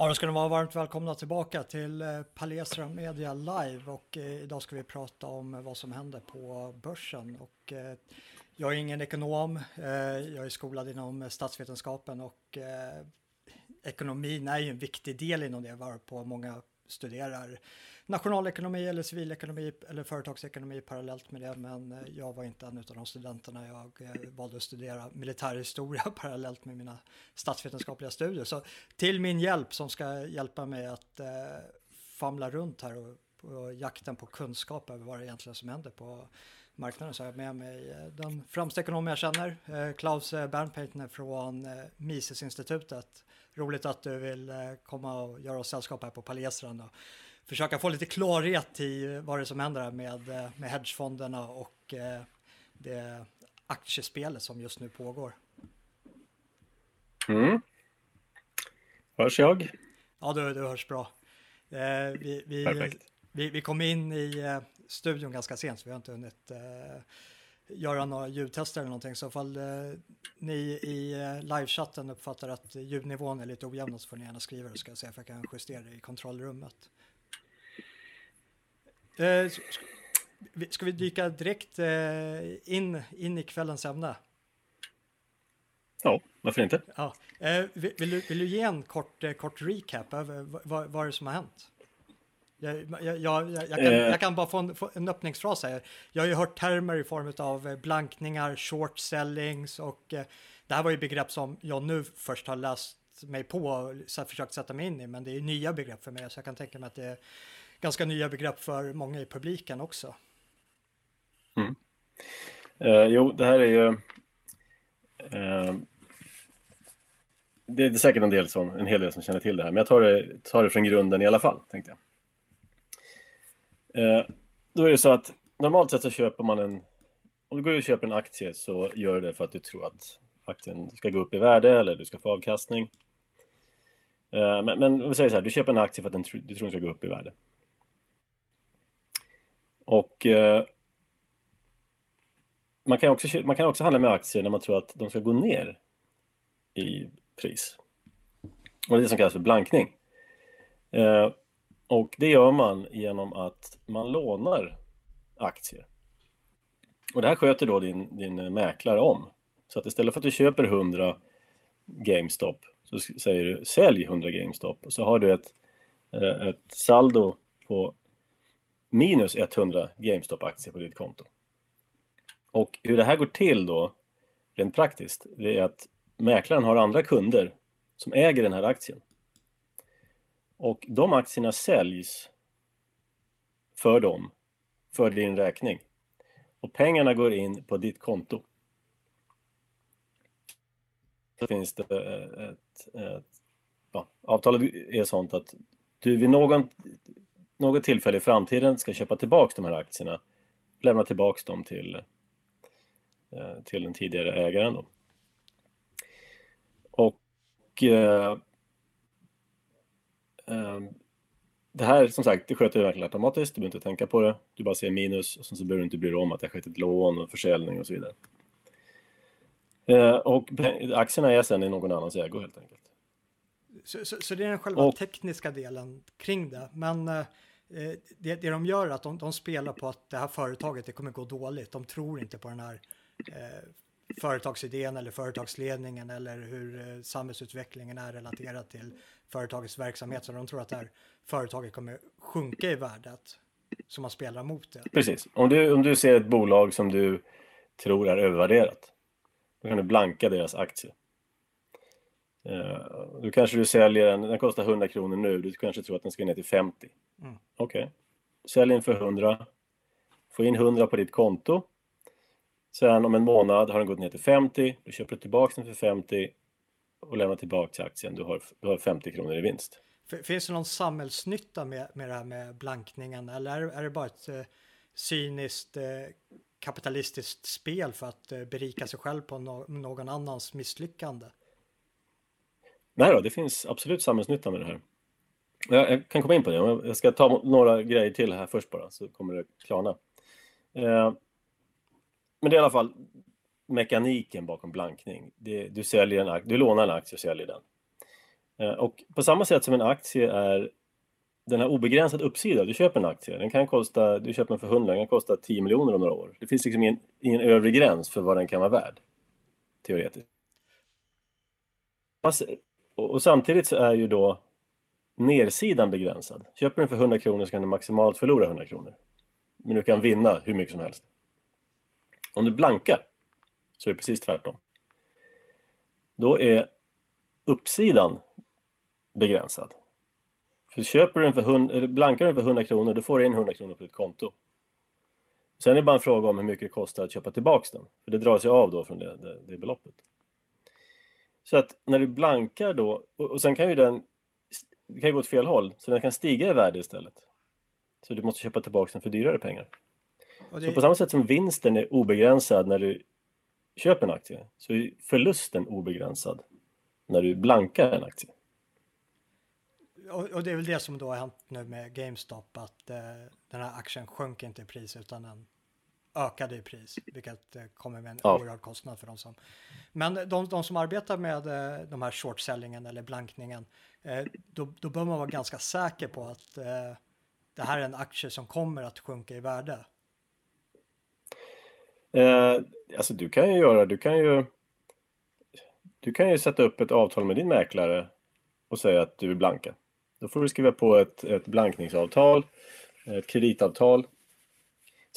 Ja, då ska ni vara varmt välkomna tillbaka till eh, Palestra Media Live och eh, idag ska vi prata om vad som händer på börsen. Och, eh, jag är ingen ekonom, jag är skolad inom statsvetenskapen och ekonomin är ju en viktig del inom det varpå många studerar nationalekonomi eller civilekonomi eller företagsekonomi parallellt med det. Men eh, jag var inte en av de studenterna. Jag eh, valde att studera militärhistoria parallellt med mina statsvetenskapliga studier. Så till min hjälp som ska hjälpa mig att eh, famla runt här och, och jakten på kunskap över vad det egentligen som händer på marknaden så har jag med mig eh, den främsta ekonom jag känner, Klaus Bernpeitner från Misesinstitutet. Roligt att du vill komma och göra oss sällskap här på Palestran försöka få lite klarhet i vad det är som händer med, eh, med hedgefonderna och eh, det aktiespelet som just nu pågår. Mm. Hörs jag? Ja, du, du hörs bra. Eh, vi, vi, vi, vi, kom in i studion ganska sent så vi har inte hunnit göra några ljudtester eller någonting. Så ifall eh, ni i eh, livechatten uppfattar att ljudnivån är lite ojämn så får ni gärna skriva det så ska jag se om jag kan justera det i kontrollrummet. Eh, ska vi dyka direkt eh, in, in i kvällens ämne? Ja, varför inte? Ja. Eh, vill, vill, du, vill du ge en kort, kort recap över vad, vad är det som har hänt? Jag, jag, jag, jag, kan, jag kan bara få en, få en öppningsfras här. Jag har ju hört termer i form av blankningar, short sellings och det här var ju begrepp som jag nu först har läst mig på och försökt sätta mig in i, men det är nya begrepp för mig så jag kan tänka mig att det ganska nya begrepp för många i publiken också. Mm. Eh, jo, det här är ju... Eh, det är säkert en, del som, en hel del som känner till det här, men jag tar det, tar det från grunden i alla fall, tänkte jag. Eh, då är det så att normalt sett så köper man en... Om du går och köper en aktie så gör du det för att du tror att aktien ska gå upp i värde eller du ska få avkastning. Eh, men, men vi säger så här, du köper en aktie för att den, du tror den ska gå upp i värde. Och eh, man, kan också, man kan också handla med aktier när man tror att de ska gå ner i pris. Och det är det som kallas för blankning. Eh, och det gör man genom att man lånar aktier. Och det här sköter då din, din mäklare om. Så att istället för att du köper 100 GameStop så säger du sälj 100 GameStop och så har du ett, eh, ett saldo på minus 100 GameStop-aktier på ditt konto. Och hur det här går till då, rent praktiskt, det är att mäklaren har andra kunder som äger den här aktien. Och de aktierna säljs för dem, för din räkning. Och pengarna går in på ditt konto. Så finns det eh, ett, ett ja, avtalet är sånt att du vid någon något tillfälle i framtiden ska köpa tillbaks de här aktierna, lämna tillbaks dem till, eh, till den tidigare ägaren. Då. Och eh, eh, det här som sagt, det sköter du verkligen automatiskt, du behöver inte tänka på det. Du bara ser minus och sen så behöver du inte bry dig om att det har skett ett lån och försäljning och så vidare. Eh, och aktierna är sen i någon annans ägo helt enkelt. Så, så, så det är den själva och, tekniska delen kring det. Men Eh, Eh, det, det de gör är att de, de, spelar på att det här företaget det kommer gå dåligt. De tror inte på den här eh, företagsidén eller företagsledningen eller hur eh, samhällsutvecklingen är relaterad till företagets verksamhet. Så de tror att det här företaget kommer sjunka i värdet. Så man spelar mot det. Precis. Om du, om du ser ett bolag som du tror är övervärderat. Då kan du blanka deras aktie. Uh, eh, då kanske du säljer den, den kostar 100 kronor nu, du kanske tror att den ska ner till 50. Mm. Okej. Okay. Sälj in för 100. Få in 100 på ditt konto. Sen om en månad har den gått ner till 50. Du köper tillbaka den för 50 och lämnar tillbaka aktien. Du har, du har 50 kronor i vinst. Finns det någon samhällsnytta med, med det här med blankningen eller är, är det bara ett eh, cyniskt eh, kapitalistiskt spel för att eh, berika sig själv på no någon annans misslyckande? Nej då, det finns absolut samhällsnytta med det här. Jag kan komma in på det, jag ska ta några grejer till här först bara, så kommer det klarna. Eh, men det är i alla fall mekaniken bakom blankning. du, säljer en, du lånar en aktie och säljer den. Eh, och på samma sätt som en aktie är den har obegränsad uppsida. Du köper en aktie, den kan kosta, du köper den för 100, den kan kosta 10 miljoner om några år. Det finns liksom ingen, ingen övre gräns för vad den kan vara värd, teoretiskt. Och samtidigt så är ju då nersidan begränsad. Köper du den för 100 kronor så kan du maximalt förlora 100 kronor. Men du kan vinna hur mycket som helst. Om du blankar så är det precis tvärtom. Då är uppsidan begränsad. För köper du den för 100, eller blankar den för 100 kronor, då får du in 100 kronor på ditt konto. Sen är det bara en fråga om hur mycket det kostar att köpa tillbaks den. För det dras ju av då från det, det, det beloppet. Så att när du blankar då, och, och sen kan ju den, det kan ju gå åt fel håll, så den kan stiga i värde istället. Så du måste köpa tillbaka den för dyrare pengar. Det... Så på samma sätt som vinsten är obegränsad när du köper en aktie, så är förlusten obegränsad när du blankar en aktie. Och, och det är väl det som då har hänt nu med GameStop, att eh, den här aktien sjönk inte i pris utan den ökade i pris, vilket eh, kommer med en ja. oerhörd kostnad för dem som... Men de, de som arbetar med eh, de här short-sellingen eller blankningen, eh, då, då bör man vara ganska säker på att det här är en aktie som kommer att sjunka i värde. Eh, alltså du kan ju göra, du kan ju du kan ju sätta upp ett avtal med din mäklare och säga att du vill blanka. Då får du skriva på ett, ett blankningsavtal, ett kreditavtal.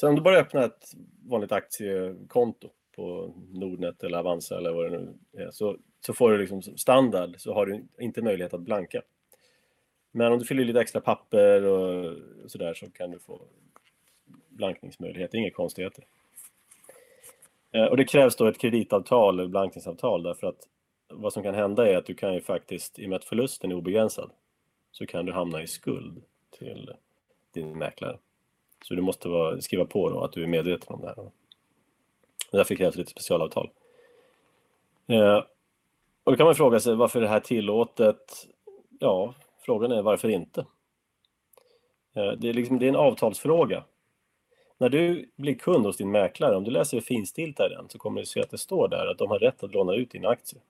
Sen om du bara öppnar ett vanligt aktiekonto på Nordnet eller Avanza eller vad det nu är, så, så får du liksom standard så har du inte möjlighet att blanka. Men om du fyller lite extra papper och sådär så kan du få blankningsmöjlighet, inga konstigheter. Eh, och det krävs då ett kreditavtal eller blankningsavtal därför att vad som kan hända är att du kan ju faktiskt, i och med att förlusten är obegränsad, så kan du hamna i skuld till din mäklare. Så du måste vara, skriva på då att du är medveten om det här. Därför krävs det lite specialavtal. Eh, och då kan man fråga sig varför det här tillåtet? Ja, frågan är varför inte? Eh, det, är liksom, det är en avtalsfråga. När du blir kund hos din mäklare, om du läser finstilt i den så kommer du se att det står där att de har rätt att låna ut dina aktier.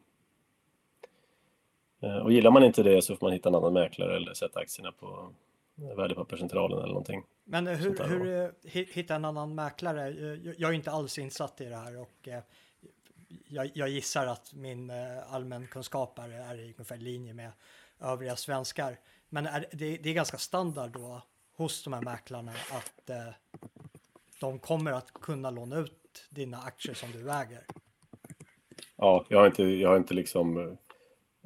Eh, och gillar man inte det så får man hitta en annan mäklare eller sätta aktierna på Värdepapperscentralen eller någonting. Men hur, hur eh, hitta en annan mäklare? Jag är inte alls insatt i det här och eh, jag, jag gissar att min allmänkunskap är, är i ungefär linje med övriga svenskar. Men är, det, det, är ganska standard då hos de här mäklarna att de kommer att kunna låna ut dina aktier som du äger. Ja, jag har inte, jag har inte liksom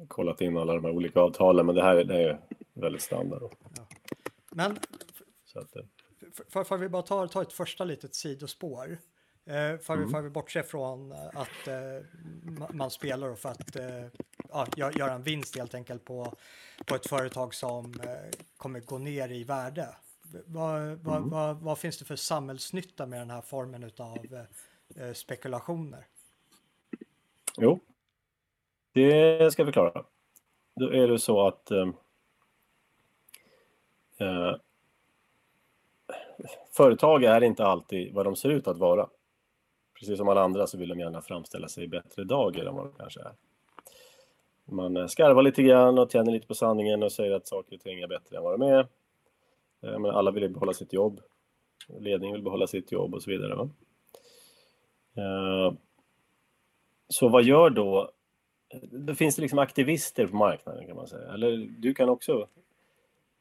kollat in alla de här olika avtalen, men det här det är väldigt standard. Ja. Men att, för, för, vi bara tar, tar ett första litet sidospår. Eh, för, mm. för vi bortser från att eh, man spelar för att eh, ja, göra en vinst helt enkelt på, på ett företag som eh, kommer gå ner i värde. Vad, mm. vad, vad, vad, finns det för samhällsnytta med den här formen av eh, spekulationer? Jo, det ska vi klara. Då är det så att eh, företag är inte alltid vad de ser ut att vara. Precis som alla andra så vill de gärna framställa sig i bättre dagar än vad de kanske är. Man eh, skarvar lite grann och tjänar lite på sanningen och säger att saker och ting är bättre än vad de är. Eh, men alla vill behålla sitt jobb. Ledningen vill behålla sitt jobb och så vidare. Va? Eh, så vad gör då då finns det liksom aktivister på marknaden kan man säga. Eller du kan också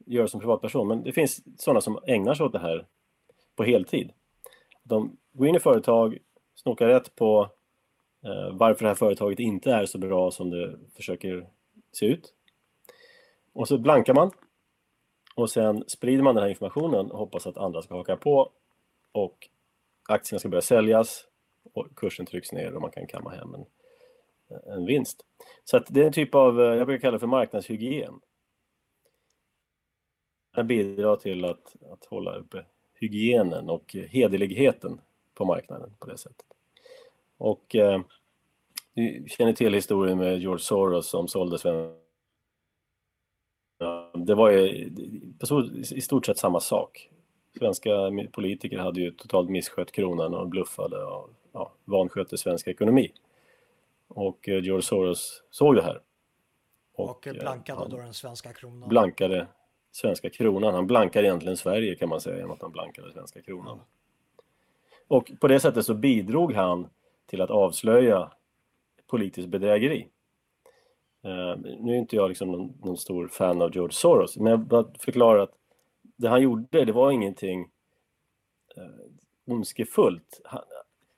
göra som privatperson, men det finns sådana som ägnar sig åt det här på heltid. De går in i företag, snokar rätt på eh, varför det här företaget inte är så bra som det försöker se ut. Och så blankar man och sen sprider man den här informationen och hoppas att andra ska haka på och aktierna ska börja säljas och kursen trycks ner och man kan kamma hem en en vinst. Så att det är en typ av, eh, jag brukar kalla det för marknadshygien. Den bidrar till att, att hålla uppe hygienen och hederligheten på marknaden på det sättet. Och eh, du känner till historien med George Soros som sålde svenska det var ju i stort sett samma sak. Svenska politiker hade ju totalt misskött kronan och bluffade och ja, vanskötte svensk ekonomi. Och eh, George Soros såg det här Och, och blankade då den svenska kronan? Blankade svenska kronan. Han blankar egentligen Sverige kan man säga genom att han blankade svenska kronan. Och på det sättet så bidrog han till att avslöja politiskt bedrägeri. Uh, nu är inte jag liksom någon, någon, stor fan av George Soros, men jag bara förklarar att det han gjorde, det var ingenting uh, ondskefullt. Han,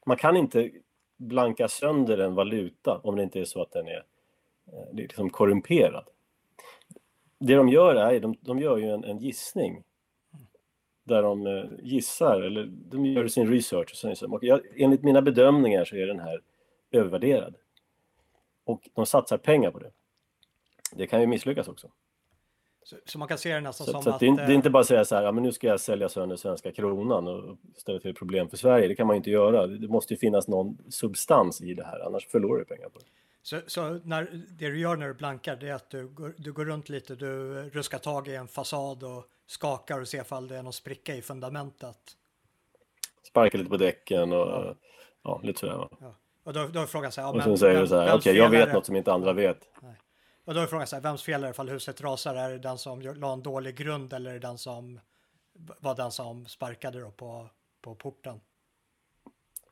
man kan inte blanka sönder en valuta om det inte är så att den är uh, liksom korrumperad det de gör är, de, de gör ju en, en gissning. Där de eh, gissar, eller de gör sin research. Och, så, och jag, enligt mina bedömningar så är den här övervärderad. Och de satsar pengar på det. Det kan ju misslyckas också. Så, så man kan se det nästan så, som så att... Det är, det är inte bara att säga så här, ja men nu ska jag sälja sönder svenska kronan och ställa till problem för Sverige. Det kan man ju inte göra. Det måste ju finnas någon substans i det här, annars förlorar du pengar på det. Så, så, när, det du gör när du blankar det är att du går, du går runt lite, du ruskar tag i en fasad och skakar och ser ifall det är någon spricka i fundamentet. Sparkar lite på däcken och ja, ja lite sådär. Ja. Och då, då är frågan så här, ja, och sen säger du så här, okej okay, jag vet något som inte andra vet. Nej. Och då är frågan så här, vems fel är det ifall huset rasar? Är det den som la en dålig grund eller är det den som var den som sparkade då på, på porten?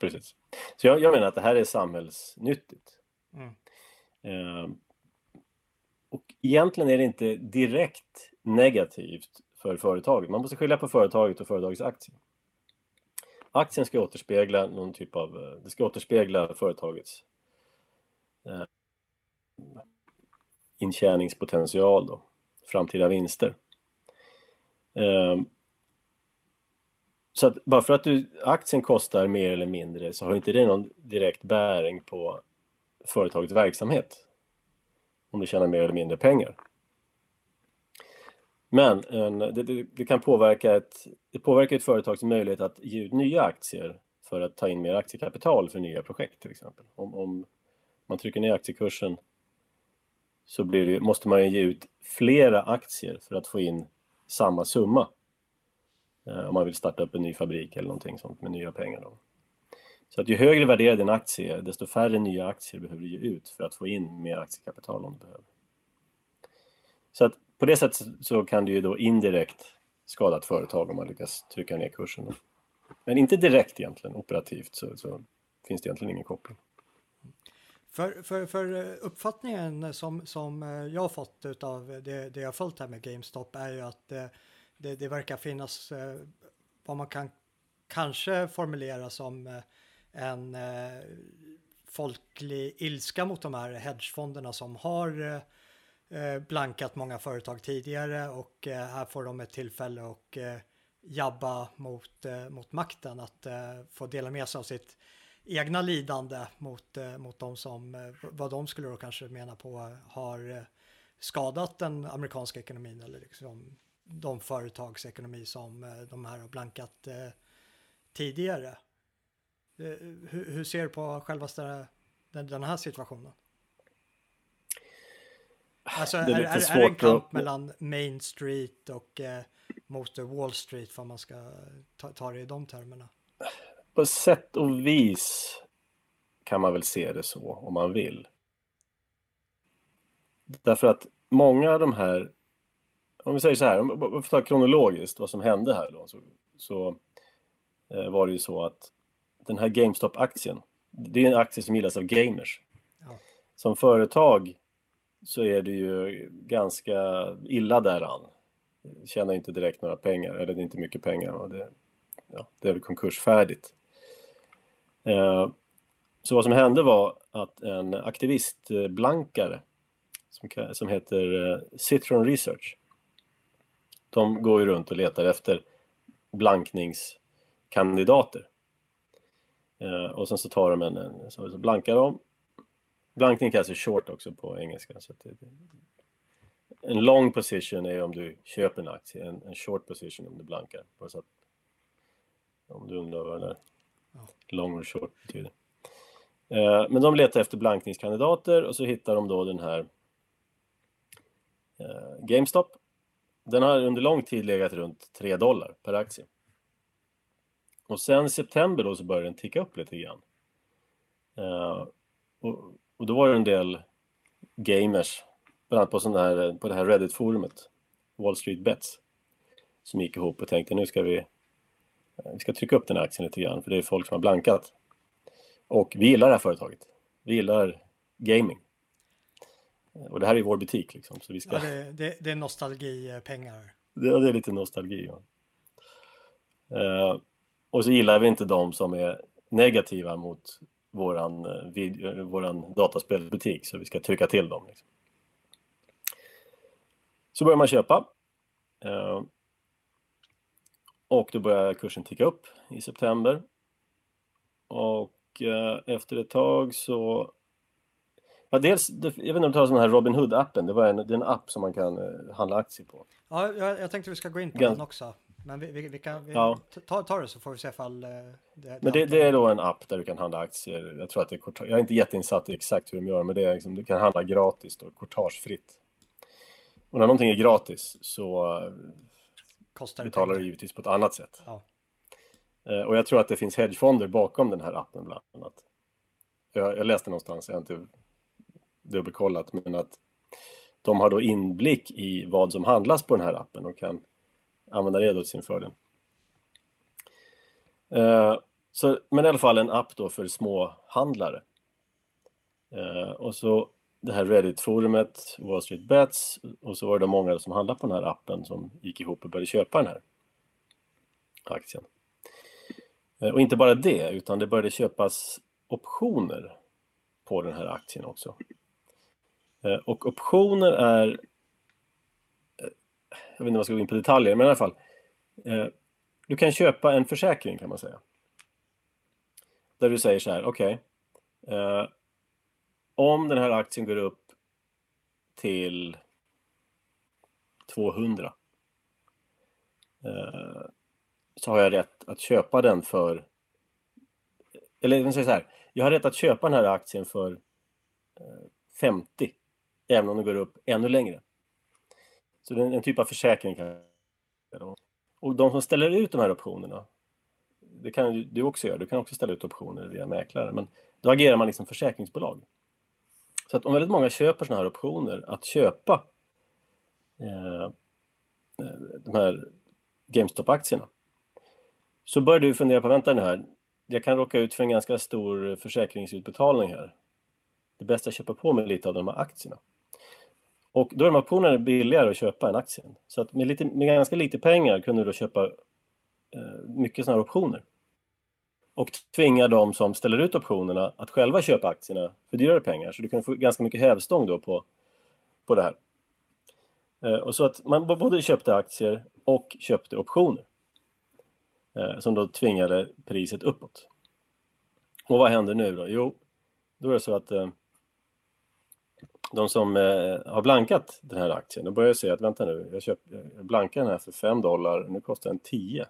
Precis. Så jag, jag menar att det här är samhällsnyttigt. Mm. Eh, och egentligen är det inte direkt negativt för företaget. Man måste skilja på företaget och företagets aktie. Aktien ska återspegla någon typ av, eh, det ska återspegla företagets eh, intjäningspotential då, framtida vinster. Eh, så att bara för att du, aktien kostar mer eller mindre så har inte det någon direkt bäring på företagets verksamhet. Om du tjänar mer eller mindre pengar. Men en, det, det, det, kan påverka ett, det påverkar ett företags möjlighet att ge ut nya aktier för att ta in mer aktiekapital för nya projekt till exempel. Om, om man trycker ner aktiekursen så det, måste man ge ut flera aktier för att få in samma summa. Eh, om man vill starta upp en ny fabrik eller någonting sånt med nya pengar. Då. Så att ju högre värderad en aktie är, desto färre nya aktier behöver du ge ut för att få in mer aktiekapital om du behöver. Så att på det sättet så kan du ju då indirekt skada ett företag om man lyckas trycka ner kursen. Men inte direkt egentligen, operativt så, så finns det egentligen ingen koppling. För, för, för uppfattningen som, som jag har fått av det, det jag följt här med GameStop är ju att det, det, det verkar finnas eh, vad man kan kanske formulera som eh, en eh, folklig ilska mot de här hedgefonderna som har eh, eh, blankat många företag tidigare och eh, här får de ett tillfälle att eh, jabba mot, eh, mot makten, att eh, få dela med sig av sitt egna lidande mot, eh, mot de som, eh, vad de skulle då kanske mena på eh, har skadat den amerikanska ekonomin eller liksom de företagsekonomi som de här har blankat tidigare. Eh, hur, hur ser du på själva den, den här situationen? Alltså är, är, är, är det en kamp att... mellan Main Street och eh, mot Wall Street för man ska ta, ta det i de termerna? På sätt och vis kan man väl se det så om man vill. Därför att många av de här, om vi säger så här, om vi får ta kronologiskt vad som hände här då, så, så eh, var det ju så att den här GameStop-aktien, det är en aktie som gillas av gamers. Ja. Som företag så är det ju ganska illa däran. Tjänar inte direkt några pengar, eller det är inte mycket pengar. Och det, ja, det är väl konkursfärdigt. Eh, så vad som hände var att en aktivistblankare som, som heter eh, Citron Research, de går ju runt och letar efter blankningskandidater. Eh, och sen så tar de en, en så, så blankar de. Blankning kallas short också på engelska. Så det, en long position är om du köper en aktie, en, en short position om du blankar. Så att, om du undrar vad det ja. long och short betyder. Eh, men de letar efter blankningskandidater och så hittar de då den här eh, GameStop. Den har under lång tid legat runt 3 dollar per aktie. Och sen i september då så började den ticka upp lite grann. Uh, och, och, då var det en del gamers bland annat på, sån här, på det här Reddit-forumet, Wall Street Bets, som gick ihop och tänkte nu ska vi, vi ska trycka upp den här aktien lite grann, för det är folk som har blankat. Och vi gillar det här företaget. Vi gillar gaming. Och det här är vår butik liksom. Så vi ska... Ja, det, det, det är nostalgipengar. Det, det är lite nostalgi. Ja. Uh, och så gillar vi inte de som är negativa mot våran, eh, video, våran dataspelsbutik, så vi ska trycka till dem. Liksom. Så börjar man köpa. Uh, och då börjar kursen ticka upp i september. Och efter ett tag så Ja, dels, jag vet inte om du tar den här Robin Hood-appen, det, var en, det är en app som man kan handla aktier på. Ja, jag, jag tänkte vi ska gå in på Gans... den också. Men vi, vi, vi kan vi, ja. ta, ta det så får vi se ifall uh, det, Men det, det, är då en app där du kan handla aktier. Jag tror att det är kort, jag är inte jätteinsatt i exakt hur de gör, men det är liksom, du kan handla gratis då, kortagefritt. Och när någonting är gratis så Kostar betalar du givetvis på ett annat sätt. Ja. och jag tror att det finns hedgefonder bakom den här appen bland annat. Jag, jag läste någonstans, jag har inte dubbelkollat, men att de har då inblick i vad som handlas på den här appen och kan använda det då till sin fördel. Eh, så, men i alla fall en app då för småhandlare. Eh, och så det här Reddit-forumet, Wall Street Bets, och så var det många som handlade på den här appen som gick ihop och började köpa den här aktien. Eh, och inte bara det, utan det började köpas optioner på den här aktien också. Eh, och optioner är, jag vet inte om jag ska gå in på detaljer, men i alla fall. Eh, du kan köpa en försäkring kan man säga. Där du säger så här, okej. Okay, om den här aktien går upp till 200 eh, så har jag rätt att köpa den för eller jag säger så här, jag har rätt att köpa den här aktien för eh, 50 även om den går upp ännu längre. Så det är en typ av försäkring. Och de som ställer ut de här optionerna, det kan du också göra, du kan också ställa ut optioner via mäklare, men då agerar man liksom försäkringsbolag. Så att om väldigt många köper sådana här optioner, att köpa eh, eh, de här GameStop-aktierna, så börjar du fundera på, vänta nu här, jag kan råka ut för en ganska stor försäkringsutbetalning här. Det är bäst att köpa på mig lite av de här aktierna. Och då är de optionerna billigare att köpa än aktien. Så att med, lite, med ganska lite pengar kunde du då köpa eh, mycket sådana här optioner. Och tvinga de som ställer ut optionerna att själva köpa aktierna för dyrare pengar. Så du kan få ganska mycket hävstång då på, på det här. Eh, och så att man både köpte aktier och köpte optioner. Eh, som då tvingade priset uppåt. Och vad händer nu då? Jo, då är det så att eh, de som eh, har blankat den här aktien, de börjar säga att vänta nu, jag, köp, jag blankar den här för 5 dollar, nu kostar den 10.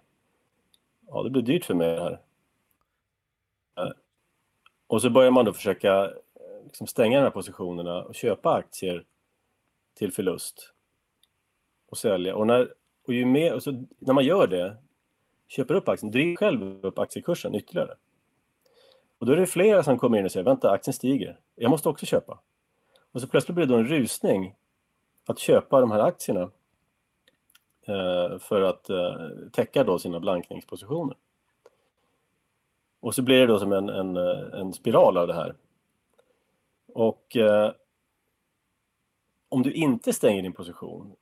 Ja, det blir dyrt för mig det här. Eh, och så börjar man då försöka eh, liksom stänga de här positionerna och köpa aktier till förlust och sälja. Och när, och ju mer, och så, när man gör det, köper upp aktien, driver själv upp aktiekursen ytterligare. Och då är det flera som kommer in och säger, vänta, aktien stiger, jag måste också köpa. Och så plötsligt blir det då en rusning att köpa de här aktierna eh, för att eh, täcka då sina blankningspositioner. Och så blir det då som en, en, eh, en spiral av det här. Och eh, om du inte stänger din position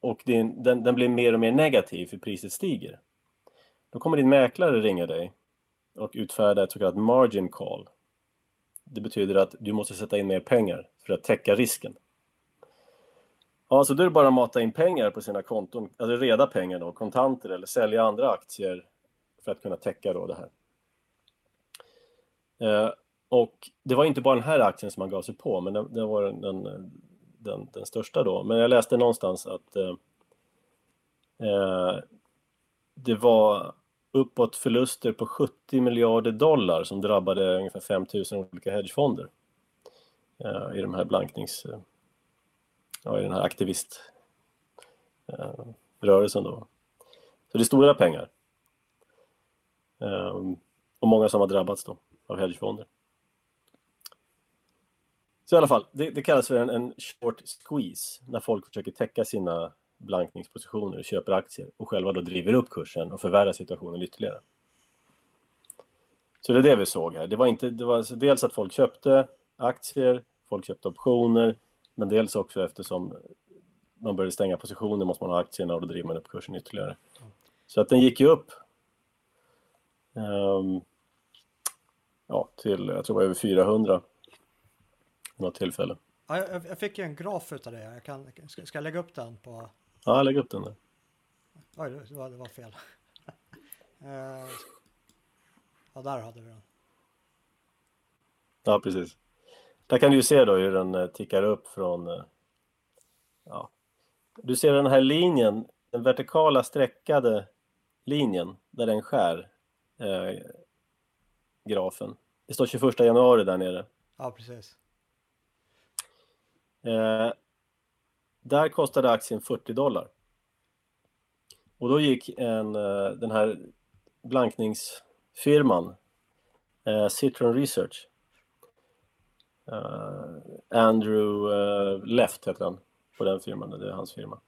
och din, den, den, blir mer och mer negativ för priset stiger. Då kommer din mäklare ringa dig och utfärda ett så kallat margin call. Det betyder att du måste sätta in mer pengar för att täcka risken. Ja, så då är det bara att mata in pengar på sina konton, alltså reda pengar då, kontanter eller sälja andra aktier för att kunna täcka då det här. Eh, och det var inte bara den här aktien som man gav sig på, men det, var den, den, den, den, största då. Men jag läste någonstans att eh, eh det var uppåt förluster på 70 miljarder dollar som drabbade ungefär 5 000 olika hedgefonder eh, i de här blanknings... Eh, ja, i den här aktiviströrelsen eh, då. Så det är stora pengar. Och många som har drabbats då av hedgefonder. Så i alla fall, det, det kallas för en, en, short squeeze när folk försöker täcka sina blankningspositioner, köper aktier och själva då driver upp kursen och förvärrar situationen ytterligare. Så det är det vi såg här. Det var, inte, det var alltså dels att folk köpte aktier, folk köpte optioner, men dels också eftersom man började stänga positioner måste man ha aktierna och då driver man upp kursen ytterligare. Så att den gick ju upp um, ja, till, jag tror det var över 400 något tillfälle. Ja, jag, jag fick ju en graf utav det. Jag kan, ska, ska jag lägga upp den på? Ja, lägg upp den där. Oj, det var, det var fel. uh, ja, där hade vi den. Ja, precis. Där kan du ju se då hur den eh, tickar upp från... Eh, ja. Du ser den här linjen, den vertikala streckade linjen där den skär eh, grafen. Det står 21 januari där nere. Ja, precis. Eh, där kostade aktien 40 dollar. Och då gick en, eh, den här blankningsfirman, eh, Citron Research, eh, Andrew eh, Left heter han på den firman, det är hans firma.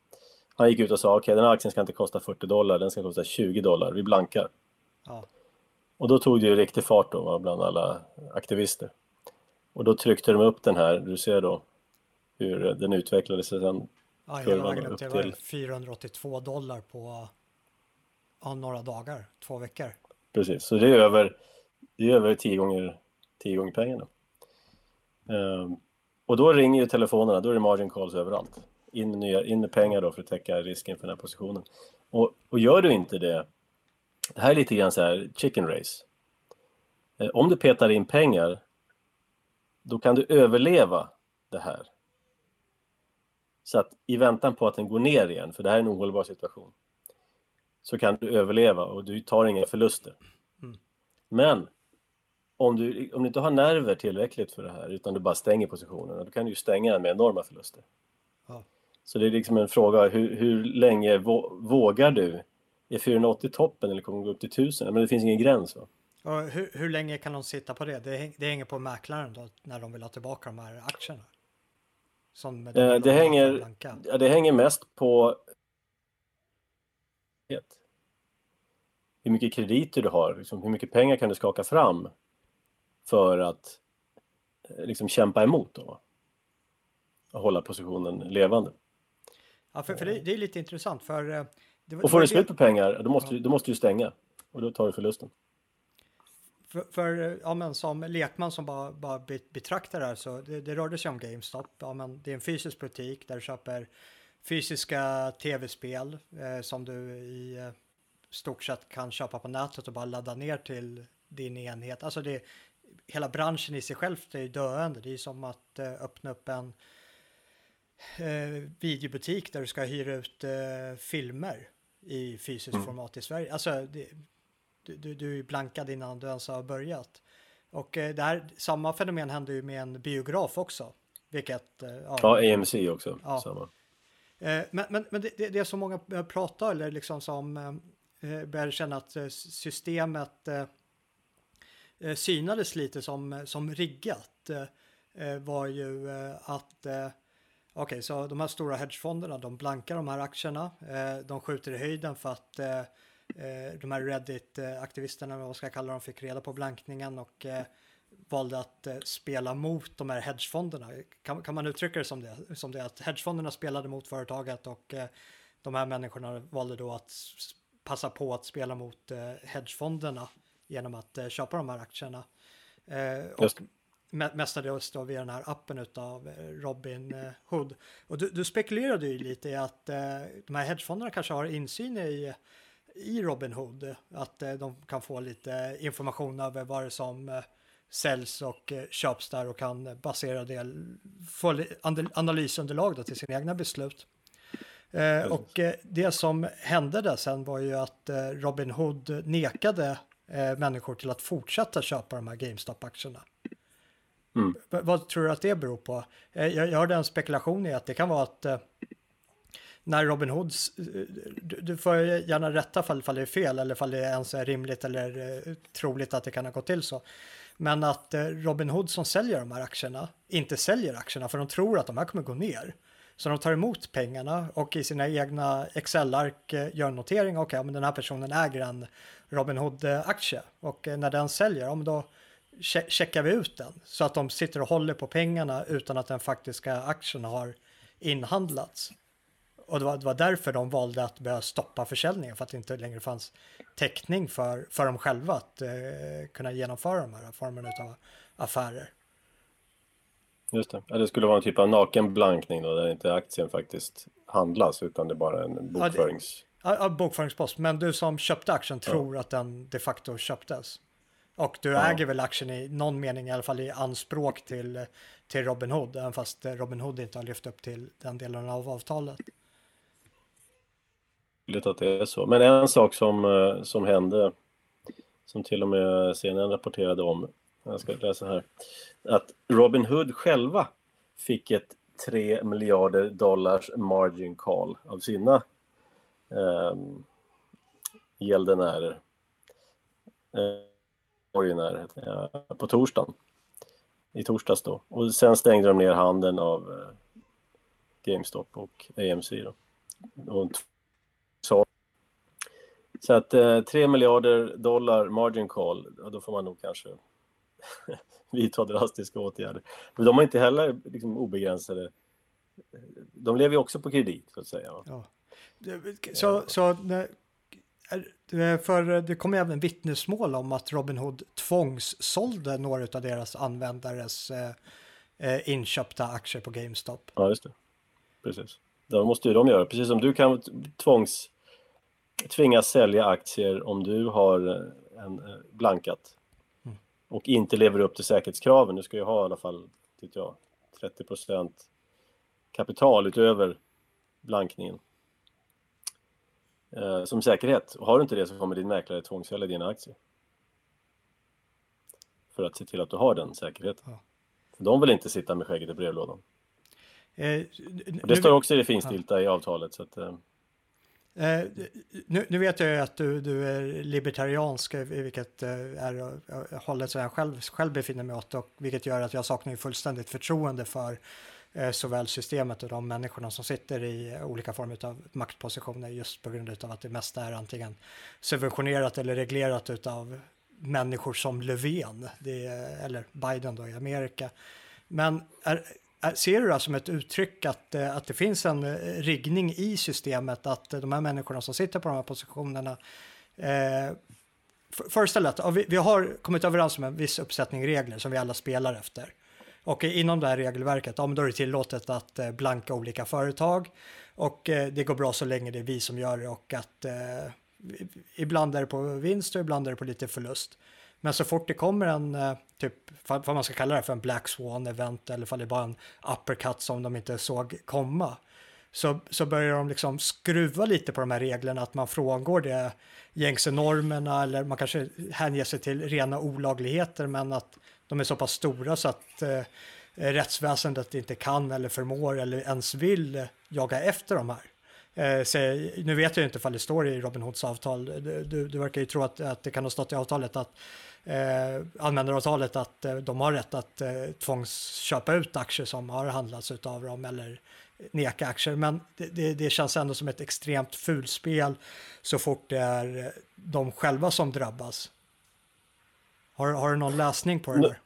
Han gick ut och sa okej, okay, den här aktien ska inte kosta 40 dollar, den ska kosta 20 dollar, vi blankar. Ja. Och då tog det ju riktig fart då bland alla aktivister. Och då tryckte de upp den här, du ser då hur den utvecklade sig sen. Ja, hela vägen upp till, till 482 dollar på ja, några dagar, två veckor. Precis, så det är över, det är över tio, gånger, tio gånger pengarna. Um, och då ringer ju telefonerna, då är det margin calls överallt. In med, nya, in med pengar då för att täcka risken för den här positionen. Och, och gör du inte det, det här är lite grann så här chicken race. Eh, om du petar in pengar, då kan du överleva det här. Så att i väntan på att den går ner igen, för det här är en ohållbar situation, så kan du överleva och du tar inga förluster. Mm. Men om du, om du inte har nerver tillräckligt för det här, utan du bara stänger positionerna, då kan du ju stänga den med enorma förluster. Ja. Så det är liksom en fråga, hur, hur länge vågar du? Är 480 toppen eller kommer du gå upp till 1000? Men det finns ingen gräns. Va? Hur, hur länge kan de sitta på det? Det, det hänger på mäklaren då, när de vill ha tillbaka de här aktierna. Som de eh, det, hänger, ja, det hänger mest på hur mycket krediter du har, liksom, hur mycket pengar kan du skaka fram för att eh, liksom, kämpa emot då, och hålla positionen levande. Ja, för, för det, det är lite intressant. För, eh, det, och får du slut på pengar, då måste, ja. då måste du stänga och då tar du förlusten. För, för, ja, men som lekman som bara, bara betraktar det här så det, det rörde sig om GameStop. Ja, men det är en fysisk butik där du köper fysiska tv-spel eh, som du i eh, stort sett kan köpa på nätet och bara ladda ner till din enhet. Alltså det, hela branschen i sig själv är ju döende. Det är som att eh, öppna upp en eh, videobutik där du ska hyra ut eh, filmer i fysiskt mm. format i Sverige. Alltså det, du, du, du är blankad innan du ens har börjat. Och eh, det här, samma fenomen händer ju med en biograf också. Vilket... Eh, ja, ja, AMC också. Ja. Samma. Eh, men men, men det, det, är så många pratar eller liksom som börjar känna att systemet synades lite som, som riggat. Var ju att Okej, okay, så de här stora hedgefonderna, de blankar de här aktierna. de skjuter i höjden för att de här Reddit-aktivisterna, vad ska jag kalla dem, fick reda på blankningen och eh, valde att eh, spela mot de här hedgefonderna. Kan, kan man uttrycka det som det? Som det att hedgefonderna spelade mot företaget och de här människorna valde då att passa på att spela mot hedgefonderna genom att köpa de här aktierna. och mestadels då via den här appen utav Robin Hood. Och du, du spekulerade ju lite i att de här hedgefonderna kanske har insyn i i Robinhood. Att eh, de kan få lite information över vad det som eh, säljs och eh, köps där och kan basera det, få analysunderlag då till sina egna beslut. Och det som hände där sen var ju att eh, Robinhood nekade människor till att fortsätta köpa de här GameStop-aktierna. Mm. Vad tror du att det beror på? jag, jag hörde en spekulation i att det kan vara att när Robin Hoods, eh, du, du får gärna rätta fall, fall det är fel eller fall det ens är rimligt eller eh, troligt att det kan ha gått till så. Men att eh, Robin Hood som säljer de här aktierna inte säljer aktierna för de tror att de här kommer gå ner. Så de tar emot pengarna och i sina egna Excel-ark gör en notering. Okej, okay, men den här personen äger en Robin Hood-aktie och när den säljer, ja, men då checkar vi ut den så att de sitter och håller på pengarna utan att den faktiska aktien har inhandlats. Och det var, det var därför de valde att börja stoppa försäljningen för att det inte längre fanns täckning för, för dem själva att eh, kunna genomföra de här formerna av affärer. Just det. Ja, det skulle vara en typ av naken blankning då, där inte aktien faktiskt handlas utan det är bara en bokförings... Ja, ja, bokföringspost. Men du som köpte aktien tror ja. att den de facto köptes. Och du ja. äger väl aktien i någon mening, i alla fall i anspråk till, till Robin Hood, även fast Robin Hood inte har lyft upp till den delen av avtalet. Att det är så. Men en sak som, eh, som hände, som till och med CNN rapporterade om, jag ska läsa här, att Robin Hood själva fick ett 3 miljarder dollars margin call av sina eh, gäldenärer. Eh, borgenärer eh, på torsdagen. I torsdags då. Och sen stängde de ner handeln av eh, GameStop och AMC då. Och så att eh, 3 miljarder dollar margin call, då får man nog kanske vidta drastiska åtgärder. Men de har inte heller liksom, obegränsade... De lever ju också på kredit, så att säga. Ja. Så, så för det kom även vittnesmål om att Robinhood tvångssålde några av deras användares eh, eh, inköpta aktier på GameStop. Ja, just det. Precis. Det måste ju de göra. Precis som du kan tvångs tvingas sälja aktier om du har eh, en blankat mm. och inte lever upp till säkerhetskraven. Du ska ju ha i alla fall, tycker jag, 30% kapital utöver blankningen eh, som säkerhet. Och har du inte det så kommer din mäklare tvångssälja dina aktier. För att se till att du har den säkerheten. Ja. de vill inte sitta med skägget i brevlådan. Eh, det står också i det finstilta ja. i avtalet. Så att, eh. Eh, nu, nu, vet jag ju att du, du är libertariansk, eh, vilket eh, är eh, hållet som jag själv, själv befinner mig åt och vilket gör att jag saknar fullständigt förtroende för eh, såväl systemet och de människorna som sitter i eh, olika former av maktpositioner just på grund av att det mesta är antingen subventionerat eller reglerat av människor som Löfven, det är, eller Biden då i Amerika. Men är, Äh, ser du det som ett uttryck att, eh, att det finns en eh, riggning i systemet, att eh, de här människorna som sitter på de här positionerna eh, Föreställ dig att vi, vi har kommit överens om en viss uppsättning regler som vi alla spelar efter. Och inom det här regelverket, ja, men då är det tillåtet att blanka olika företag och det går bra så länge det är vi som gör det och att eh, ibland är det på vinst och ibland är det på lite förlust. Men så fort det kommer en, eh, typ, vad man ska kalla det för en Black Swan event eller om det är bara en uppercut som de inte såg komma, så, så börjar de liksom skruva lite på de här reglerna, att man frångår det gängse normerna eller man kanske hänger sig till rena olagligheter, men att de är så pass stora så att eh, rättsväsendet inte kan eller förmår eller ens vill jaga efter de här. Eh, så, nu vet jag inte ifall det står i Robin Hoods avtal. Du, du, verkar ju tro att, att det kan ha stått i avtalet att eh, användaravtalet att eh, de har rätt att eh, tvångsköpa ut aktier som har handlats av dem eller neka aktier. Men det, det, det, känns ändå som ett extremt fulspel så fort det är de själva som drabbas. Har, har du någon läsning på det där?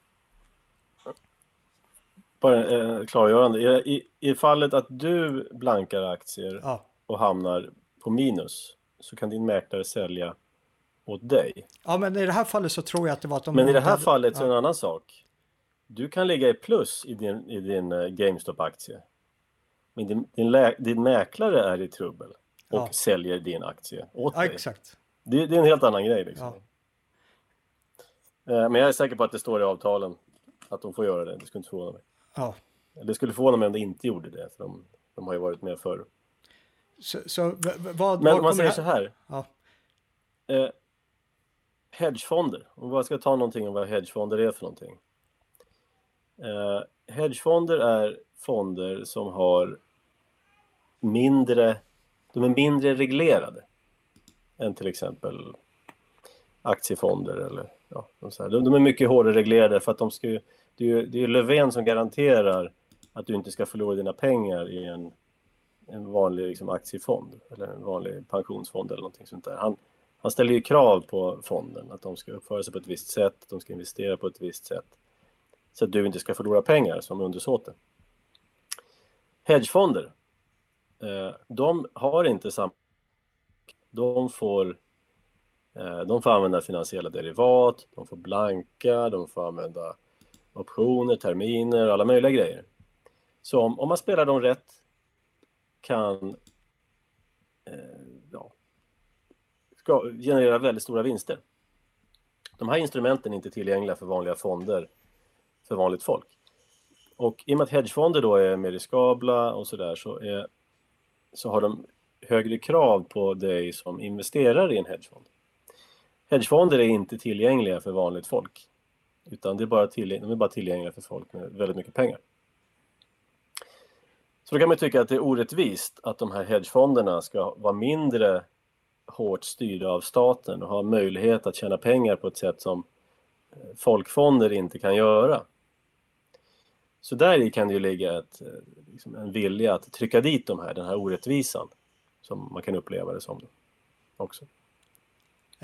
Bara eh, klargörande. I, I, I fallet att du blankar aktier ja. Och hamnar på minus så kan din mäklare sälja åt dig. Ja, men i det här fallet så tror jag att det var att de... Men i det här fallet så är det en annan sak. Du kan ligga i plus i din, i din uh, GameStop-aktie. Men din, din, din, mäklare är i trubbel och ja. säljer din aktie åt ja, dig. Exakt. Det, det, är en helt annan grej liksom. Uh, men jag är säker på att det står i avtalen att de får göra det. Det skulle inte förvåna mig. Ja. Det skulle förvåna mig om det inte gjorde det. För de, de har ju varit med förr. Så, så vad, Men om man säger här? så här. Ja. Uh, hedgefonder. Om jag ska ta någonting om vad hedgefonder är för någonting. Eh, hedgefonder är fonder som har mindre, de är mindre reglerade än till exempel aktiefonder eller ja, de, de är mycket hårdare reglerade för att de ska ju, det är ju det är Löfven som garanterar att du inte ska förlora dina pengar i en, en vanlig liksom, aktiefond eller en vanlig pensionsfond eller någonting sånt där. Han, han ställer ju krav på fonden att de ska uppföra sig på ett visst sätt, de ska investera på ett visst sätt så att du inte ska förlora pengar som undersåte. Hedgefonder, eh, de har inte samma... De får, eh, de får använda finansiella derivat, de får blanka, de får använda optioner, terminer, alla möjliga grejer. Så om, om man spelar dem rätt kan eh, ja, ska generera väldigt stora vinster. De här instrumenten är inte tillgängliga för vanliga fonder, för vanligt folk. Och i och med att hedgefonder då är mer riskabla och sådär så, är, så har de högre krav på dig som investerar i en hedgefond. Hedgefonder är inte tillgängliga för vanligt folk, utan det är bara de är bara tillgängliga för folk med väldigt mycket pengar. Så då kan man tycka att det är orättvist att de här hedgefonderna ska vara mindre hårt styrda av staten och ha möjlighet att tjäna pengar på ett sätt som eh, folkfonder inte kan göra. Så där kan det ju ligga ett, eh, liksom en vilja att trycka dit de här, den här orättvisan som man kan uppleva det som också.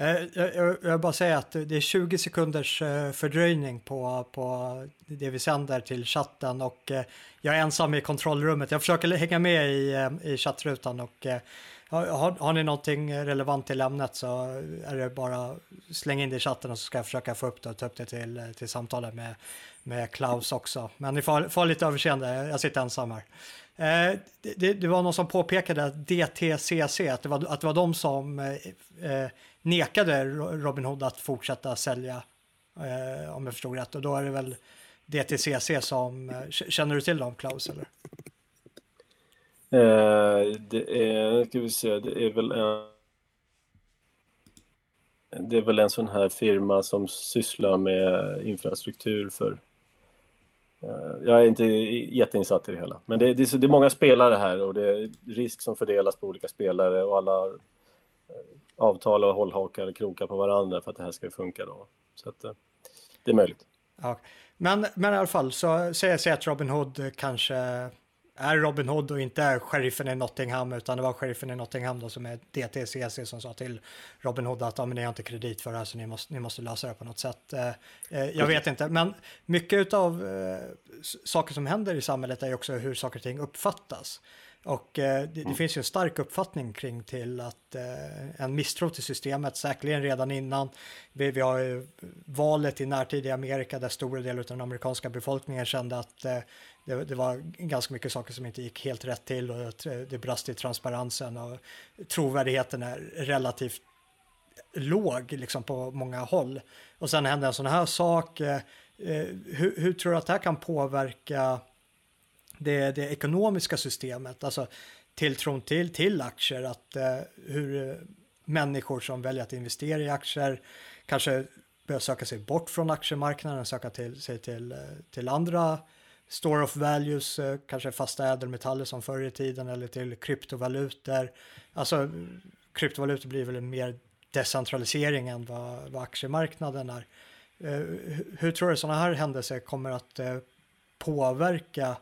Eh, jag, jag, jag bara säga att det är 20 sekunders eh, fördröjning på, på det vi sänder till chatten och eh, jag är ensam i kontrollrummet. Jag försöker hänga med i, i chattrutan och har, har ni någonting relevant till ämnet så är det bara släng in det i chatten och så ska jag försöka få upp det och ta upp det till, till samtalet med, med Klaus också. Men ni får, får lite överseende, jag sitter ensam här. Eh, det, det, var någon som påpekade att DTCC, att det var, att det var de som eh, nekade Robin Hood att fortsätta sälja, eh, om jag förstod rätt. Och då är det väl DTCC som, eh, känner du till dem Klaus? Eller? Eh, det är, ska vi se, det är väl en det är väl en sån här firma som sysslar med infrastruktur för eh, jag är inte jätteinsatt i det hela, men det, det, det, är många spelare här och det är risk som fördelas på olika spelare och alla eh, avtal och hållhakar krokar på varandra för att det här ska funka då. Så att, det är möjligt. Ja. Men, men i alla fall så säger jag att Robin Hood kanske är Robin Hood och inte är sheriffen i Nottingham utan det var sheriffen i Nottingham då som är DTCC som sa till Robin Hood att ja, men ni har inte kredit för det här så ni måste, ni måste lösa det på något sätt. Eh, eh jag vet inte, men mycket av eh, saker som händer i samhället är ju också hur saker och ting uppfattas. Och eh, det, det, mm. finns ju en stark uppfattning kring till att eh, en misstro till systemet, säkerligen redan innan. Vi, vi har ju valet i närtid i Amerika där stora delar av den amerikanska befolkningen kände att eh, det, det, var ganska mycket saker som inte gick helt rätt till och det brast i transparensen och trovärdigheten är relativt låg liksom på många håll. Och sen hände en sån här sak. Eh, eh, hur, hur, tror du att det här kan påverka det, det ekonomiska systemet, alltså tilltron till, till aktier, att eh, hur eh, människor som väljer att investera i aktier kanske börjar söka sig bort från aktiemarknaden, söka till, sig till, eh, till andra store of values, eh, kanske fasta ädelmetaller som förr i tiden eller till kryptovalutor. Alltså kryptovalutor blir väl mer decentralisering än vad, vad aktiemarknaden är. Hur tror du sådana här händelser kommer att eh, påverka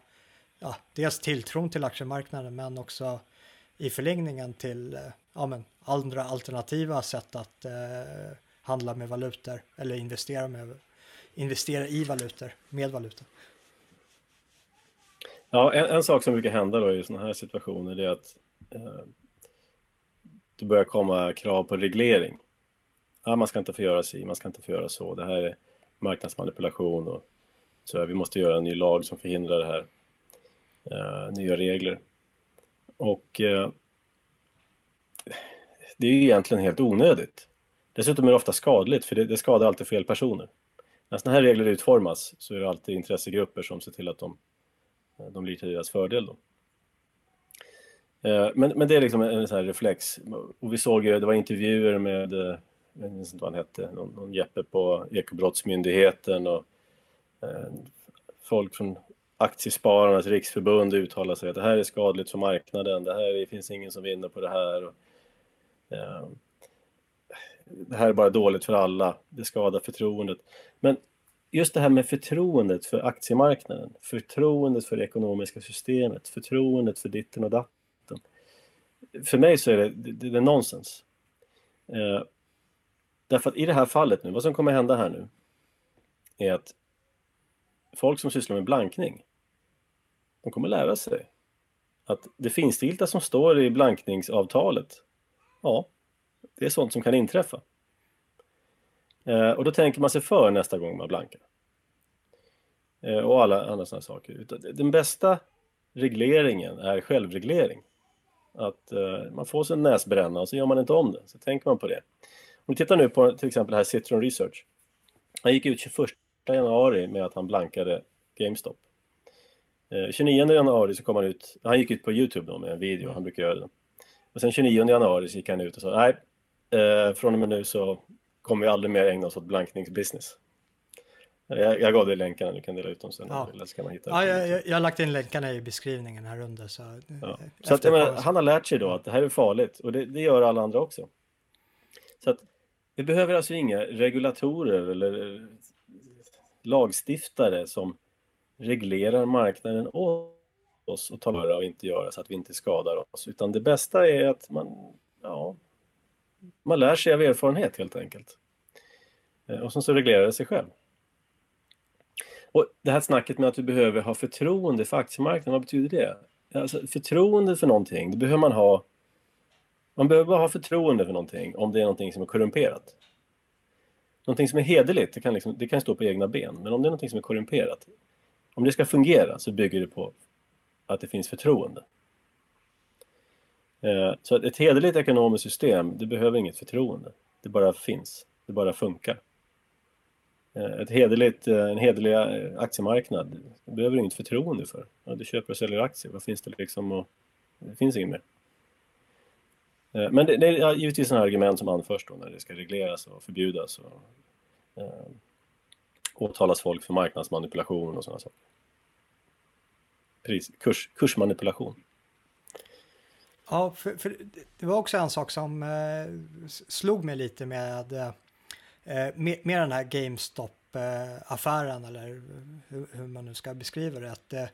ja, dels tilltron till aktiemarknaden men också i förlängningen till eh, ja, men, andra alternativa sätt att eh, handla med valutor eller investera, med, investera i valutor, med valutor. Ja, en, en, sak som brukar hända då i sådana här situationer är att eh, det börjar komma krav på reglering. Ja, man ska inte få göra si, man ska inte få göra så. Det här är marknadsmanipulation och så vi måste göra en ny lag som förhindrar det här. Eh, nya regler. Och eh, det är egentligen helt onödigt. Dessutom är det ofta skadligt, för det, det skadar alltid fel personer. När sådana här regler utformas så är det alltid intressegrupper som ser till att de eh, de blir till deras fördel. Då. Eh, men, men det är liksom en sån här reflex. Och vi såg ju, det var intervjuer med, eh, jag vet inte vad han hette, någon, någon Jeppe på Ekobrottsmyndigheten och eh, folk från Aktiespararnas riksförbund uttalar sig att det här är skadligt för marknaden, det här det finns ingen som vinner på det här. Och, eh, det här är bara dåligt för alla, det skadar förtroendet. Men just det här med förtroendet för aktiemarknaden, förtroendet för det ekonomiska systemet, förtroendet för ditten och datten. För mig så är det, det, det är nonsens. Eh, därför att i det här fallet nu, vad som kommer hända här nu, är att folk som sysslar med blankning, de kommer lära sig att det finstilta som står i blankningsavtalet, ja, det är sånt som kan inträffa. Eh, och då tänker man sig för nästa gång man blankar. Eh, och alla andra sådana saker. Den bästa regleringen är självreglering. Att eh, man får sig en näsbränna och så gör man inte om det. Så tänker man på det. Om vi tittar nu på till exempel här Citron Research. Han gick ut 21 januari med att han blankade GameStop. 29 januari så kom han ut, han gick ut på Youtube då med en video, han brukar göra det. Och sen 29 januari så gick han ut och sa nej, eh, från och med nu så kommer vi aldrig mer ägna oss åt blankningsbusiness. Jag, jag gav dig länkarna, du kan dela ut dem sen. Ja, eller ska man hitta ja jag, jag, jag, har lagt in länkarna i beskrivningen här under. Så, ja. så att, men, han har lärt sig då att det här är farligt och det, det gör alla andra också. Så att vi behöver alltså inga regulatorer eller lagstiftare som reglerar marknaden åt oss och talar och inte göra så att vi inte skadar oss. Utan det bästa är att man, ja, man lär sig av erfarenhet helt enkelt. Eh, och sen så reglerar det sig själv. Och det här snacket med att vi behöver ha förtroende för aktiemarknaden, vad betyder det? Alltså, förtroende för någonting, det behöver man ha man behöver bara ha förtroende för någonting om det är någonting som är korrumperat. Någonting som är hederligt, det kan, liksom, det kan stå på egna ben, men om det är någonting som är korrumperat, om det ska fungera så bygger det på att det finns förtroende. Eh, så ett hederligt ekonomiskt system, det behöver inget förtroende. Det bara finns, det bara funkar. Eh, ett hederligt, eh, en hederlig aktiemarknad, det behöver inget förtroende för. Ja, du köper och säljer aktier, vad finns det liksom? Och, det finns inget mer. Men det, det är givetvis sådana argument som anförs då när det ska regleras och förbjudas och åtalas folk för marknadsmanipulation och sådana saker. Pris, kurs, kursmanipulation. Ja, för, för, det var också en sak som eh, slog mig lite med, eh, eh med, med, den här GameStop-affären eller hur, hur, man nu ska beskriva det. Att, eh,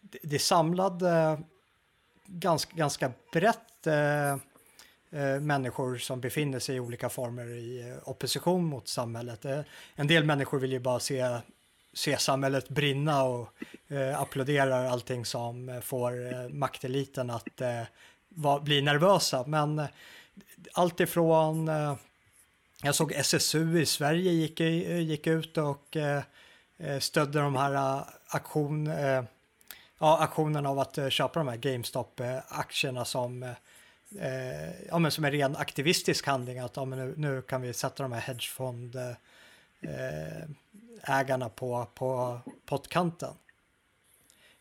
det, det samlade ganska, ganska brett eh, Eh, människor som befinner sig i olika former i eh, opposition mot samhället. Eh, en del människor vill ju bara se se samhället brinna och eh, applåderar allting som får eh, makteliten att eh, va, bli nervösa. Men eh, allt ifrån, eh, jag såg SSU i Sverige gick, gick ut och eh, stödde de här aktion, ja, aktionerna av att köpa de här GameStop-aktierna som Eh, ja, men som en ren aktivistisk handling. Att ja, men nu, nu kan vi sätta de här hedgefond eh, ägarna på, på pottkanten.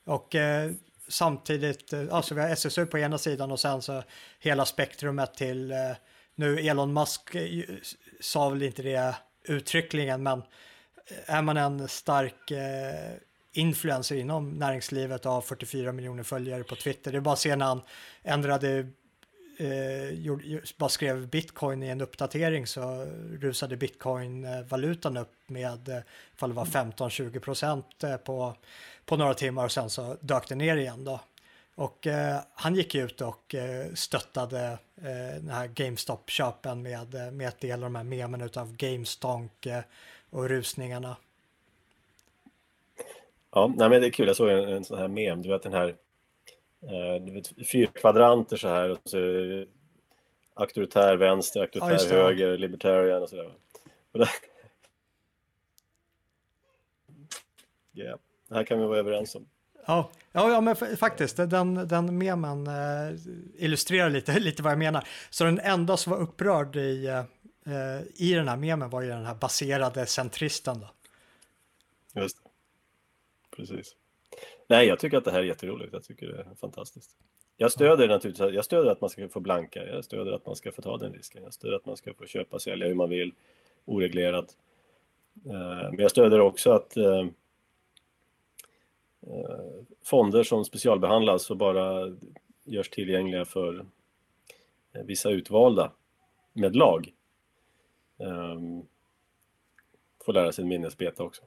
Och eh, samtidigt, eh, alltså vi har SSU på ena sidan och sen så hela spektrumet till, eh, nu Elon Musk eh, sa väl inte det uttryckligen, men eh, är man en stark eh, influencer inom näringslivet och har 44 miljoner följare på Twitter, det är bara att se när han ändrade eh, bara skrev bitcoin i en uppdatering så rusade bitcoin-valutan upp med eh, ifall det var 15-20 procent eh, på, på några timmar och sen så dök det ner igen då. Och eh, han gick ut och eh, stöttade eh, den här GameStop-köpen med, eh, med att dela de här memen utav GameStonk eh, och rusningarna. Ja, nej men det är kul. Jag såg en, en sån här mem, du vet den här Eh, vet, fyra kvadranter så här och så auktoritär vänster, auktoritär ja, höger, libertarian och sådär. Och det... Yeah. det här kan vi vara överens om. Ja, ja, ja men faktiskt, den, den memen uh, illustrerar lite, lite vad jag menar. Så den enda som var upprörd i, uh, i den här memen var ju den här baserade centristen. Då. Just det. Precis. Nej, jag tycker att det här är jätteroligt. Jag tycker det är fantastiskt. Jag stöder naturligtvis, jag stöder att man ska få blanka, jag stöder att man ska få ta den risken, jag stöder att man ska få köpa och sälja hur man vill, oreglerat. Eh, men jag stöder också att, eh, eh, fonder som specialbehandlas och bara görs tillgängliga för vissa utvalda med lag. Ehm, får lära sig minnesbeta också.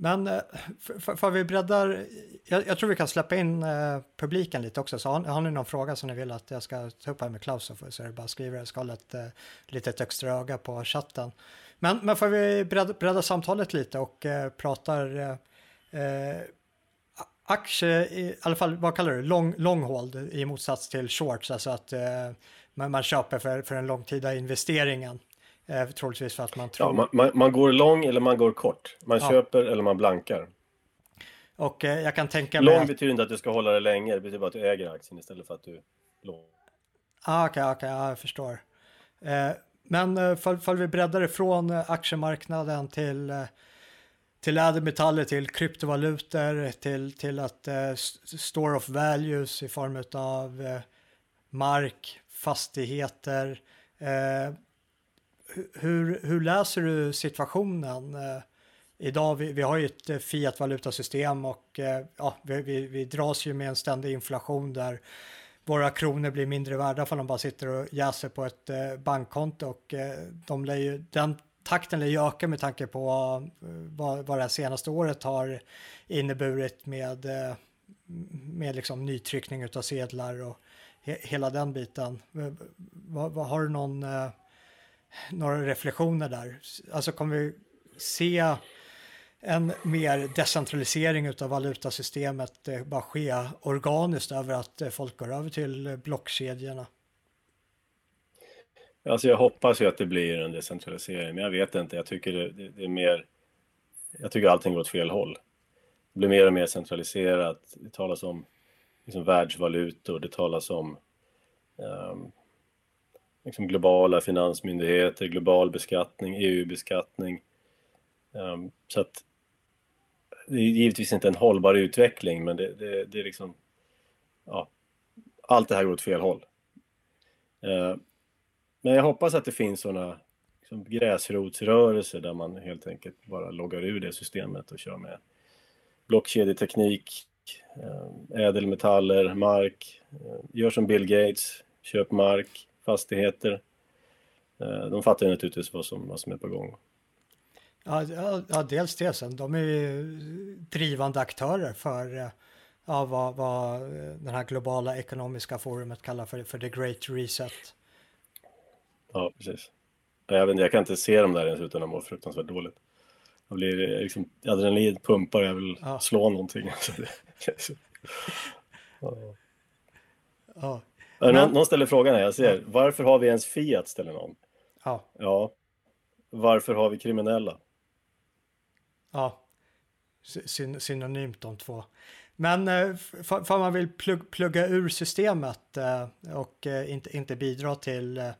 Men eh, för, för vi breddar, jag, jag, tror vi kan släppa in eh, publiken lite också, så har, har, ni någon fråga som ni vill att jag ska ta upp här med Klaus så är det bara att skriva, jag ska hålla eh, ett litet extra öga på chatten. Men, men får vi bredda, bredda samtalet lite och eh, pratar eh, aktie, i alla fall vad kallar du long, long hold i motsats till shorts, alltså att man, man köper för, för den långtida investeringen. Eh, troligtvis för att man tror... Ja, man, man, man, går lång eller man går kort. Man ja. köper eller man blankar. Och eh, jag kan tänka mig... Lång att... betyder inte att du ska hålla det länge, det betyder bara att du äger aktien istället för att du lång. Ah, Okej, okay, okay, ja, jag förstår. Eh, men eh, fall, vi breddar ifrån eh, aktiemarknaden till eh, till ädelmetaller, till kryptovalutor, till, till att eh, store of values i form av eh, mark, fastigheter. Eh, hur, hur läser du situationen? Eh, idag, vi, vi har ju ett eh, fiat-valutasystem och eh, ja, vi, vi, vi dras ju med en ständig inflation där våra kronor blir mindre värda för de bara sitter och jäser på ett bankkonto och de lär ju, den takten lär ju öka med tanke på vad, vad det här senaste året har inneburit med, med liksom nytryckning av sedlar och hela den biten. Har du någon, några reflektioner där? Alltså kommer vi se en mer decentralisering av valutasystemet eh, bara ske organiskt över att eh, folk går över till eh, blockkedjorna? Alltså jag hoppas ju att det blir en decentralisering, men jag vet inte. Jag tycker det, det är mer... Jag tycker allting går åt fel håll. Det blir mer och mer centraliserat. Det talas om liksom världsvalutor, det talas om um, liksom globala finansmyndigheter, global beskattning, EU-beskattning. Um, ehm, så att det är givetvis inte en hållbar utveckling, men det, det, det är liksom... Ja, allt det här går åt fel håll. Uh, men jag hoppas att det finns sådana liksom gräsrotsrörelser där man helt enkelt bara loggar ur det systemet och kör med blockkedjeteknik, ehm, ädelmetaller, mark. Gör som Bill Gates, köp mark, fastigheter. Eh, de fattar ju naturligtvis vad som, vad som är på gång. Ja, ja, dels det. Sen de är ju drivande aktörer för ja, vad, vad den här globala ekonomiska forumet kallar för, för the great reset. Ja, precis. Jag, vet, jag kan inte se dem där ens utan att må fruktansvärt dåligt. Jag blir liksom, adrenalin pumpar, jag vill ja. slå någonting. ja. ja. Men... Någon, någon ställer frågan här, jag ser. Varför har vi ens Fiat? ställer någon. Ja. Ja. Varför har vi kriminella? Ja. Syn synonymt de två. Men eh, för man vill plugg, plugga ur systemet eh, och eh, inte, inte bidra till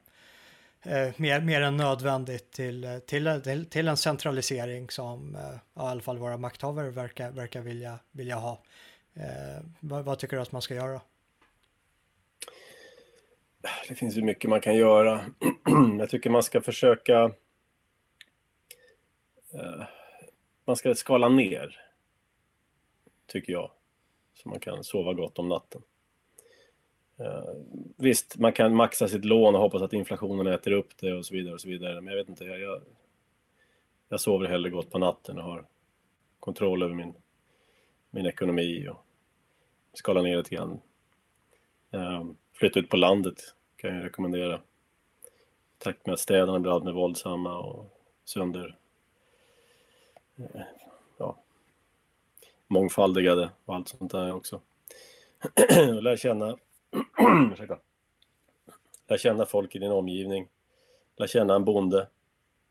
mer, mer än nödvändigt till, till, till, en centralisering som eh, i alla fall våra makthavare verkar, verkar vilja, vilja ha. Vad, vad, tycker du att man ska göra? Det finns ju mycket man kan göra. Jag tycker man ska försöka eh, man ska skala ner, tycker jag, så man kan sova gott om natten. Eh, visst, man kan maxa sitt lån och hoppas att inflationen äter upp det och så vidare och så vidare. Men jag vet inte, jag, jag, jag sover hellre gott på natten och har kontroll över min, min ekonomi och skalar ner lite grann. Eh, flytta ut på landet kan jag rekommendera. I takt med att städerna blir alltmer våldsamma och sönder eh, ja, mångfaldigade och allt sånt där också. och lär känna Ursäkta. Lär känna folk i din omgivning. Lär känna en bonde.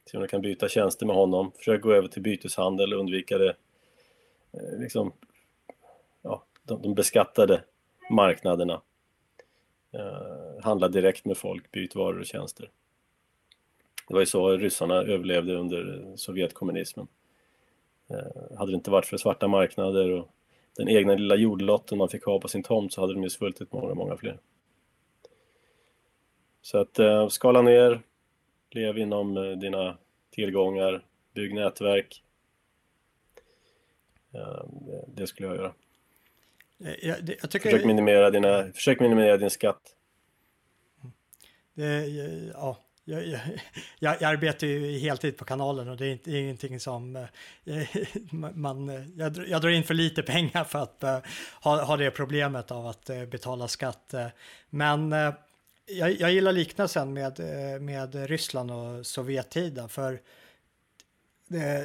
Se om du kan byta tjänster med honom. Försök gå över till byteshandel och undvika det, eh, liksom, ja, de, de beskattade marknaderna. Eh, handla direkt med folk, byt varor och tjänster. Det var ju så ryssarna överlevde under Sovjetkommunismen. Eh, hade det inte varit för svarta marknader och den egna lilla jordlotten man fick ha på sin tomt så hade de ju svultit många, många fler. Så att eh, skala ner, lev inom eh, dina tillgångar, bygg nätverk. Eh, det skulle jag göra. Jag, det, jag tycker... försök, minimera dina, försök minimera din skatt. Det, ja, jag, jag, jag, arbetar ju heltid på kanalen och det är, inte, det är ingenting som eh, man, jag, jag, drar in för lite pengar för att ha, ha det problemet av att betala skatt. Men jag, jag gillar liknelsen med, med Ryssland och Sovjettiden för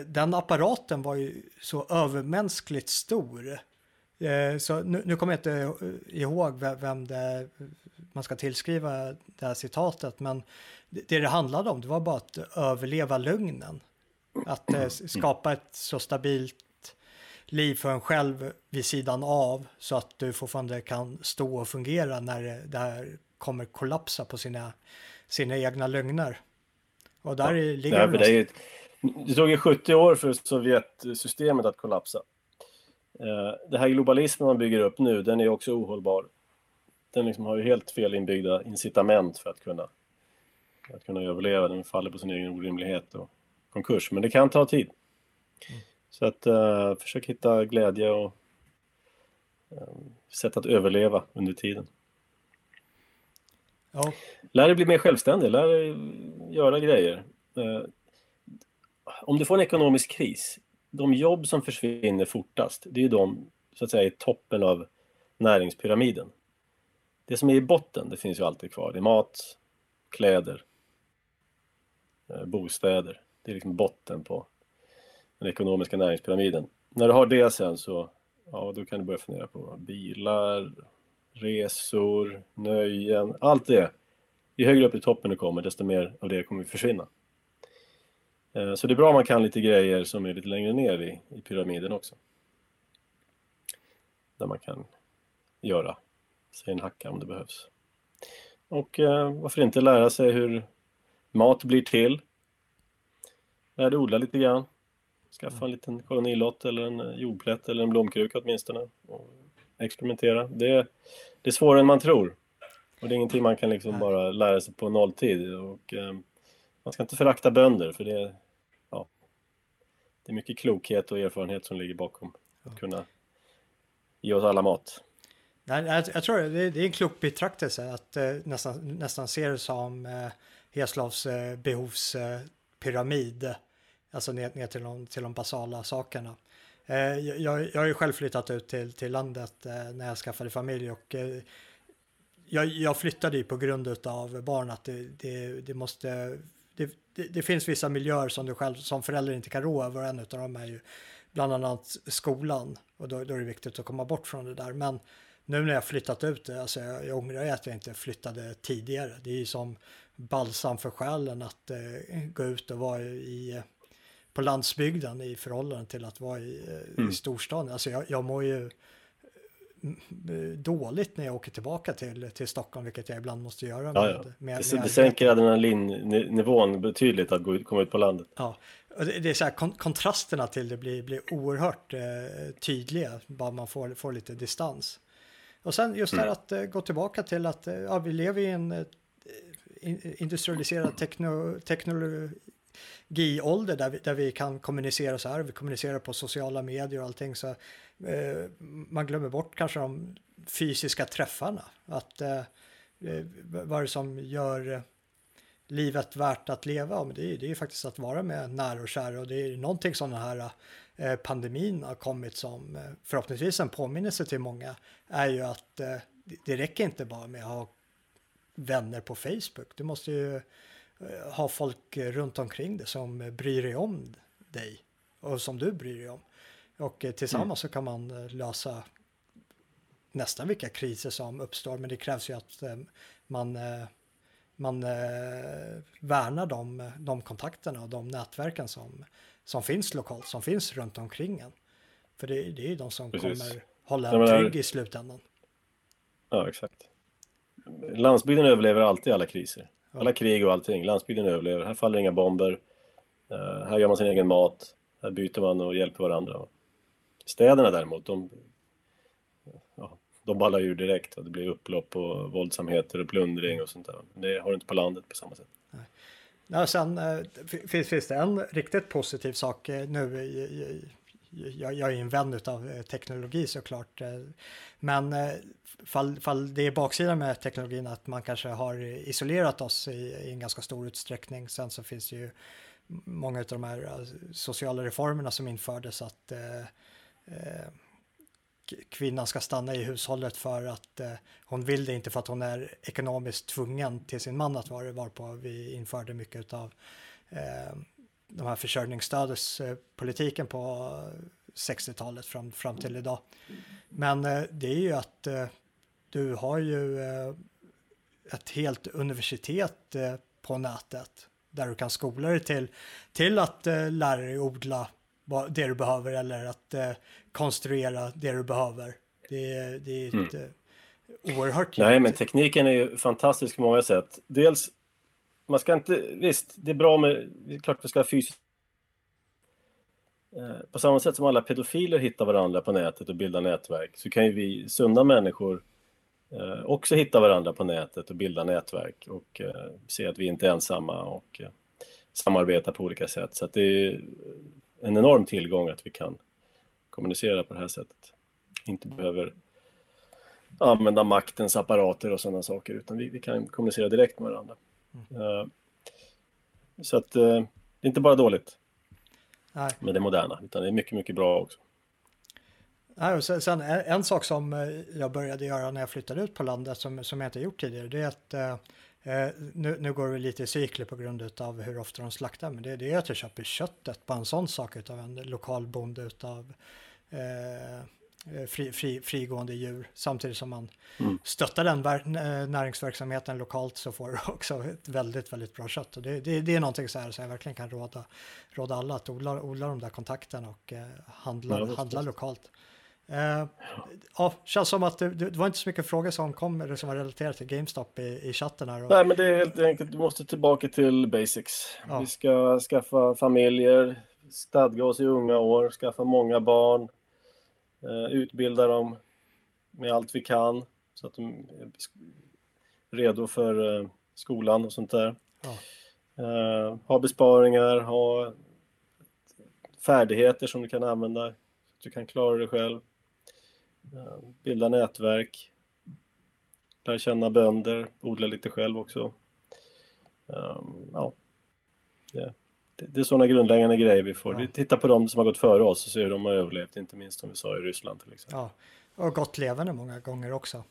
den apparaten var ju så övermänskligt stor. Så nu, nu kommer jag inte ihåg vem det man ska tillskriva det här citatet, men det det handlade om det var bara att överleva lögnen. Att eh, skapa ett så stabilt liv för en själv vid sidan av så att du fortfarande kan stå och fungera när det här kommer kollapsa på sina, sina egna lögner. Och där ja, ligger det, det, det tog ju 70 år för Sovjetsystemet att kollapsa. Eh, det här globalismen man bygger upp nu, den är också ohållbar. Den liksom har ju helt fel inbyggda incitament för att kunna att kunna överleva. Den faller på sin egen orimlighet och konkurs. Men det kan ta tid. Så att uh, försök hitta glädje och uh, sätt att överleva under tiden. Ja. Lär dig bli mer självständig, lär dig göra grejer. Uh, om du får en ekonomisk kris, de jobb som försvinner fortast, det är de så att säga i toppen av näringspyramiden. Det som är i botten, det finns ju alltid kvar. Det är mat, kläder, eh, bostäder. Det är liksom botten på den ekonomiska näringspyramiden. När du har det sen så, ja då kan du börja fundera på bilar, resor, nöjen, allt det. Ju högre upp i toppen du kommer, desto mer av det kommer försvinna. Eh, så det är bra om man kan lite grejer som är lite längre ner i, i pyramiden också. Där man kan göra sig en hacka om det behövs. Och eh, varför inte lära sig hur Mat blir till. Lär dig odla lite grann. Skaffa en liten kolonilott eller en eh, jordplätt eller en blomkruka åtminstone. Och experimentera. Det, det är svårare än man tror. Och det är ingenting man kan liksom bara lära sig på nolltid. Och, eh, man ska inte förakta bönder för det, det är mycket klokhet och erfarenhet som ligger bakom att kunna ge oss alla mat. Nej, jag, jag tror det det är en klok betraktelse att eh, nästan, nästan se det som eh, Heslavs eh, behovspyramid. Alltså ner, ner till, de, till de basala sakerna. Eh, jag, jag har ju själv flyttat ut till, till landet eh, när jag skaffade familj och jag, jag flyttade ju på grund av barn att det, det, det måste det, det, finns vissa miljöer som du själv som förälder inte kan rå över. En av dem är ju bland annat skolan och då, då, är det viktigt att komma bort från det där. Men nu när jag flyttat ut, alltså jag, jag ångrar att jag inte flyttade tidigare. Det är ju som balsam för själen att eh, gå ut och vara i, på landsbygden i förhållande till att vara i, eh, mm. i storstaden. Alltså jag, jag mår ju dåligt när jag åker tillbaka till, till Stockholm, vilket jag ibland måste göra. Med, ja, ja. Med, det, det sänker adrenalinnivån betydligt att gå ut, komma ut på landet. Ja, och det, det är så här, kon, kontrasterna till det blir, blir oerhört eh, tydliga, bara man får, får lite distans. Och sen just det här mm. att eh, gå tillbaka till att eh, ja, vi lever i en eh, industrialiserad tekno, teknologiålder där vi, där vi kan kommunicera så här. Vi kommunicerar på sociala medier och allting. Så, eh, man glömmer bort kanske de fysiska träffarna. Att, eh, eh vad är det som gör eh, livet värt att leva? Men det, är, det är faktiskt att vara med nära och kära och det är någonting som den här eh, pandemin har kommit som eh, förhoppningsvis en påminnelse till många är ju att eh, det räcker inte bara med att ha vänner på Facebook. Du måste ju ha folk runt omkring dig som bryr dig om dig och som du bryr dig om. Och eh, tillsammans mm. så kan man eh, lösa nästan vilka kriser som uppstår, men det krävs ju att man, man värnar de, de kontakterna och de nätverken som, som finns lokalt, som finns runt omkring en. För det, det är ju de som Precis. kommer hålla en trygg i slutändan. Ja, exakt. Landsbygden överlever alltid alla kriser. Alla krig och allting. Landsbygden överlever. Här faller inga bomber. Här gör man sin egen mat. Här byter man och hjälper varandra. Städerna däremot, de, ja, de ballar ur direkt. Och det blir upplopp och våldsamheter och plundring och sånt där. Det har du inte på landet på samma sätt. Nej. Ja, sen eh, finns, finns det en riktigt positiv sak eh, nu i, jag, jag är en vän av eh, teknologi såklart. Men fall, fall det är baksidan med teknologin att man kanske har isolerat oss i, i en ganska stor utsträckning. Sen så finns det ju många av de här sociala reformerna som infördes att eh, Eh, kvinnan ska stanna i hushållet för att eh, hon vill det inte för att hon är ekonomiskt tvungen till sin man att vara det varpå vi införde mycket av eh, de här försörjningsstödespolitiken på 60-talet fram, fram till idag. Men eh, det är ju att eh, du har ju eh, ett helt universitet eh, på nätet där du kan skola dig till, till att eh, lära dig odla det du behöver eller att eh, konstruera det du behöver. Det, det är ett mm. oerhört Nej, men tekniken är ju fantastisk på många sätt. Dels, man ska inte, visst, det är bra med, det är klart vi ska ha fysiskt eh, på samma sätt som alla pedofiler hittar varandra på nätet och bildar nätverk så kan ju vi sunda människor eh, också hitta varandra på nätet och bilda nätverk och se att vi inte är ensamma och samarbeta på olika sätt. Så att det är en enorm tillgång att vi kan kommunicera på det här sättet. Inte behöver använda maktens apparater och sådana saker, utan vi, vi kan kommunicera direkt med varandra. Mm. Uh, så att uh, det är inte bara dåligt Nej. med det moderna, utan det är mycket, mycket bra också. Nej, och sen, en, en, sak som eh, jag började göra när jag flyttade ut på landet som, som jag inte gjort tidigare, det är att Eh, nu, nu, går det lite i cykler på grund av hur ofta de slaktar, men det, det är att jag köper köttet på en sån sak av en lokal bonde utav eh, eh, fri, fri, frigående djur. Samtidigt som man mm. stöttar den näringsverksamheten lokalt så får du också ett väldigt, väldigt bra kött. Och det, det, det är någonting så här som jag verkligen kan råda, råda alla att odla, odla de där kontakterna och eh, handla, handla lokalt. Uh, ja, känns som att det, det, var inte så mycket frågor som kom eller som var relaterade till GameStop i, i chatten här. Och... Nej, men det är helt enkelt, du måste tillbaka till basics. Ja. Vi ska skaffa familjer, stadga oss i unga år, skaffa många barn, uh, utbilda dem med allt vi kan så att de är redo för uh, skolan och sånt där. Ja. ha besparingar, ha färdigheter som du kan använda, så att du kan klara dig själv Eh, bilda nätverk, lära känna bönder, odla lite själv också. Um, ja, det, det är sådana grundläggande grejer vi får. Ja. Vi tittar på dem som har gått före oss och ser hur de har överlevt, inte minst som vi sa i Ryssland till exempel. Ja, och gott levande många gånger också.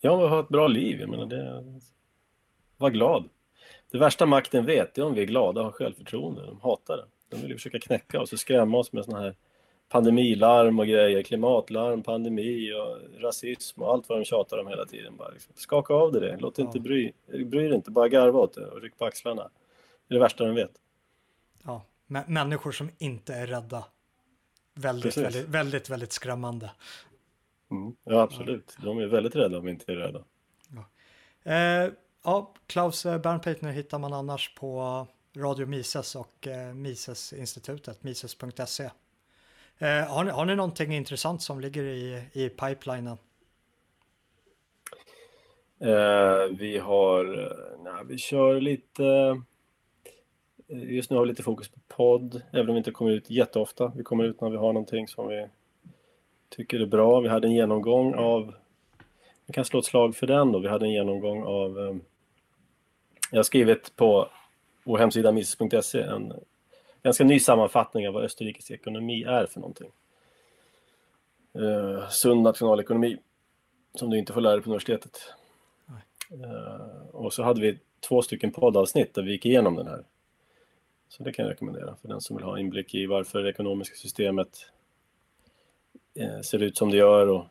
Ja, vi har ett bra liv, jag menar det... Var glad. Det värsta makten vet är om vi är glada och har självförtroende. De hatar det. De vill försöka knäcka oss och skrämma oss med sådana här pandemilarm och grejer, klimatlarm, pandemi och rasism och allt vad de tjatar om hela tiden. Bara liksom, skaka av dig det, låt ja. inte bry, bry dig inte, bara garva åt det och ryck på axlarna. Det är det värsta de vet. Ja, människor som inte är rädda. Väldigt, väldigt, väldigt, väldigt skrämmande. Mm. Ja, absolut. De är väldigt rädda om inte är rädda. Ja, eh, ja Klaus eh, Bernpeitner hittar man annars på Radio Mises och eh, Mises-institutet, mises.se. Eh, har, ni, har ni någonting intressant som ligger i, i pipelinen? Eh, vi har, eh, nej, vi kör lite, eh, just nu har vi lite fokus på podd, även om vi inte kommer ut jätteofta. Vi kommer ut när vi har någonting som vi tycker är bra. Vi hade en genomgång av, vi kan slå ett slag för den då, vi hade en genomgång av, eh, jag har skrivit på vår hemsida miss.se en ganska ny sammanfattning av vad Österrikes ekonomi är för någonting. Eh, sund nationalekonomi, som du inte får lära dig på universitetet. Eh, och så hade vi två stycken poddavsnitt där vi gick igenom den här. Så det kan jag rekommendera för den som vill ha inblick i varför det ekonomiska systemet eh, ser ut som det gör och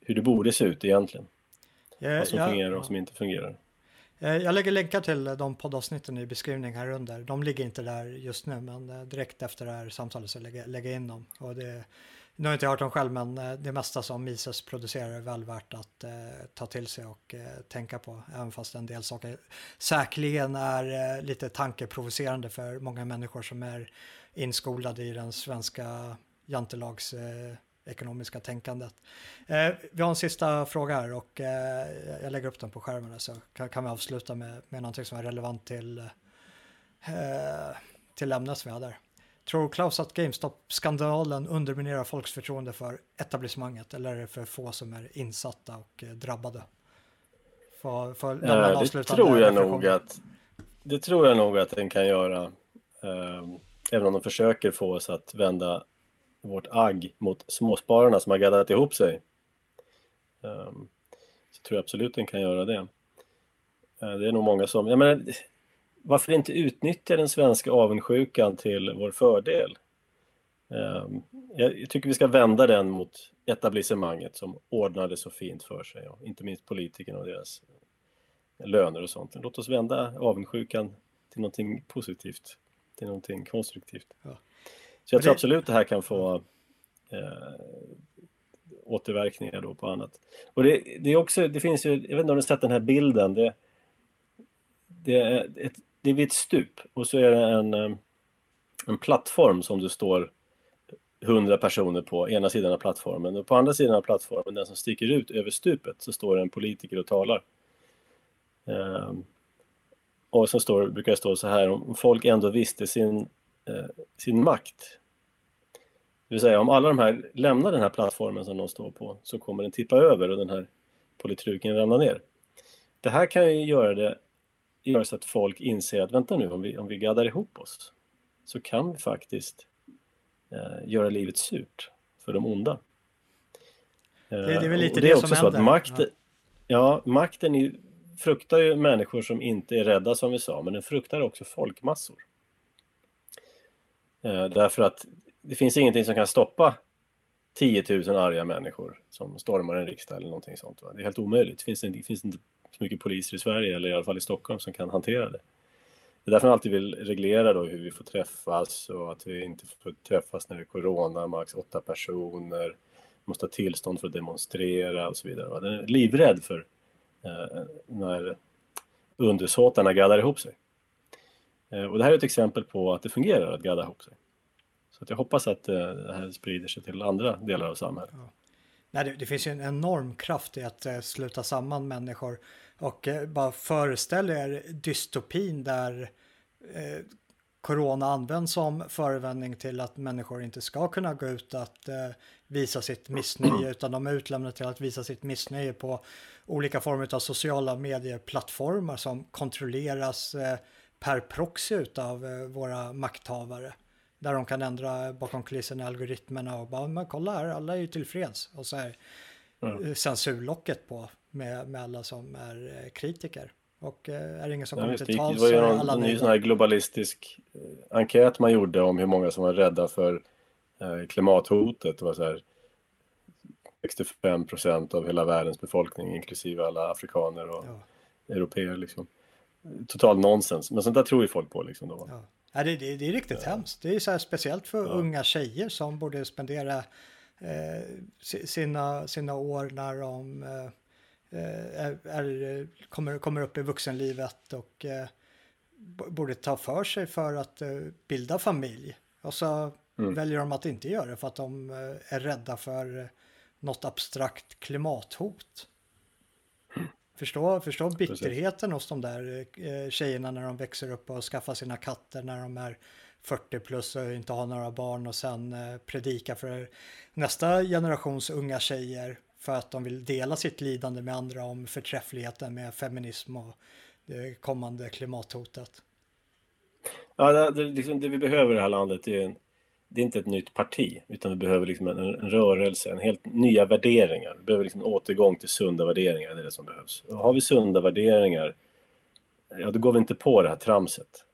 hur det borde se ut egentligen. Ja, vad som ja, fungerar och vad som inte fungerar. Eh, jag lägger länkar till eh, de poddavsnitten i beskrivningen här under. De ligger inte där just nu, men eh, direkt efter det här samtalet så lägger jag in dem. Och det, nu har jag inte hört dem själv, men det mesta som Mises producerar är väl värt att eh, ta till sig och eh, tänka på. Även fast en del saker säkerligen är eh, lite tankeprovocerande för många människor som är inskolade i den svenska jantelags ekonomiska tänkandet. Eh, vi har en sista fråga här och eh, jag lägger upp den på skärmen så kan, kan vi avsluta med, med någonting som är relevant till, eh, till ämnet som vi har där. Tror Klaus att GameStop-skandalen underminerar folks förtroende för etablissemanget eller är det för få som är insatta och eh, drabbade? För, för äh, det tror jag nog att det tror jag nog att den kan göra. Eh, även om de försöker få oss att vända vårt agg mot småspararna som har gaddat ihop sig. Um, så tror jag absolut den kan göra det. Uh, det är nog många som, jag menar, varför inte utnyttja den svenska avundsjukan till vår fördel? Ehm, jag tycker vi ska vända den mot etablissemanget som ordnade så fint för sig, och inte minst politikerna och deras löner och sånt. Låt oss vända avundsjukan till någonting positivt, till någonting konstruktivt. Ja. Så jag tror absolut det här kan få eh, återverkningar då på annat. Och det, det, är också, det finns ju, jag vet inte om du har sett den här bilden, det, det, är, ett, det är vid ett stup och så är det en, eh, en plattform som det står 100 personer på ena sidan av plattformen och på andra sidan av plattformen, den som sticker ut över stupet, så står det en politiker och talar. Um, och så står, brukar det stå så här, om folk ändå visste sin, eh, sin makt. Det vill säga om alla de här lämnar den här plattformen som de står på så kommer den tippa över och den här politruken ramla ner. Det här kan ju göra det göra så att folk inser att vänta nu, om vi, om vi gaddar ihop oss så kan vi faktiskt eh, göra livet surt för de onda. det, det, är väl lite det, det, som händer. Så att makt, ja. ja, makten är, fruktar ju människor som inte är rädda som vi sa, men den fruktar också folkmassor. Eh, därför att det finns ingenting som kan stoppa 10 000 arga människor som stormar en riksdag eller någonting sånt. Va? Det är helt omöjligt. Det finns, det finns inte så mycket poliser i Sverige, eller i alla fall i Stockholm, som kan hantera det. Det är därför man alltid vill reglera då hur vi får träffas och att vi inte får träffas när det är corona, max åtta personer, måste ha tillstånd för att demonstrera och så vidare. Den är livrädd för eh, när undersåtarna gaddar ihop sig. Eh, och det här är ett exempel på att det fungerar att gadda ihop sig. Så att jag hoppas att eh, det här sprider sig till andra delar av samhället. Ja. Nej, det, det, finns ju en enorm kraft i att eh, sluta samman människor och eh, bara föreställ er dystopin där eh, corona används som förevändning till att människor inte ska kunna gå ut att eh, visa sitt missnöje utan de är utlämnade till att visa sitt missnöje på olika former av sociala medieplattformar som kontrolleras per proxy av eh, våra makthavare. Där de kan ändra bakom kulisserna algoritmerna och bara, men kolla här, alla är ju tillfreds. Och så är mm. censurlocket på med, med alla som är eh, kritiker. Och eh, är det ingen som kommer till tals så är alla Det var ju en sån här globalistisk eh, enkät man gjorde om hur många som var rädda för klimathotet. Det var så här 65 procent av hela världens befolkning, inklusive alla afrikaner och ja. europeer. Liksom. Total nonsens, men sånt där tror ju folk på. Liksom, då. Ja. Ja, det, det, det är riktigt ja. hemskt. Det är så här speciellt för ja. unga tjejer som borde spendera eh, sina, sina år när de eh, är, är, kommer, kommer upp i vuxenlivet och eh, borde ta för sig för att eh, bilda familj. Och så mm. väljer de att inte göra det för att de eh, är rädda för något abstrakt klimathot. Förstå, förstå bitterheten hos de där eh, tjejerna när de växer upp och skaffar sina katter när de är 40 plus och inte har några barn och sen eh, predika för nästa generations unga tjejer för att de vill dela sitt lidande med andra om förträffligheten med feminism och det kommande klimathotet. Ja, det, det, liksom det vi behöver i det här landet är en det är inte ett nytt parti, utan vi behöver liksom en, en rörelse, en helt nya värderingar. Vi behöver liksom återgång till sunda värderingar, det är det som behövs. Och har vi sunda värderingar, ja då går vi inte på det här tramset.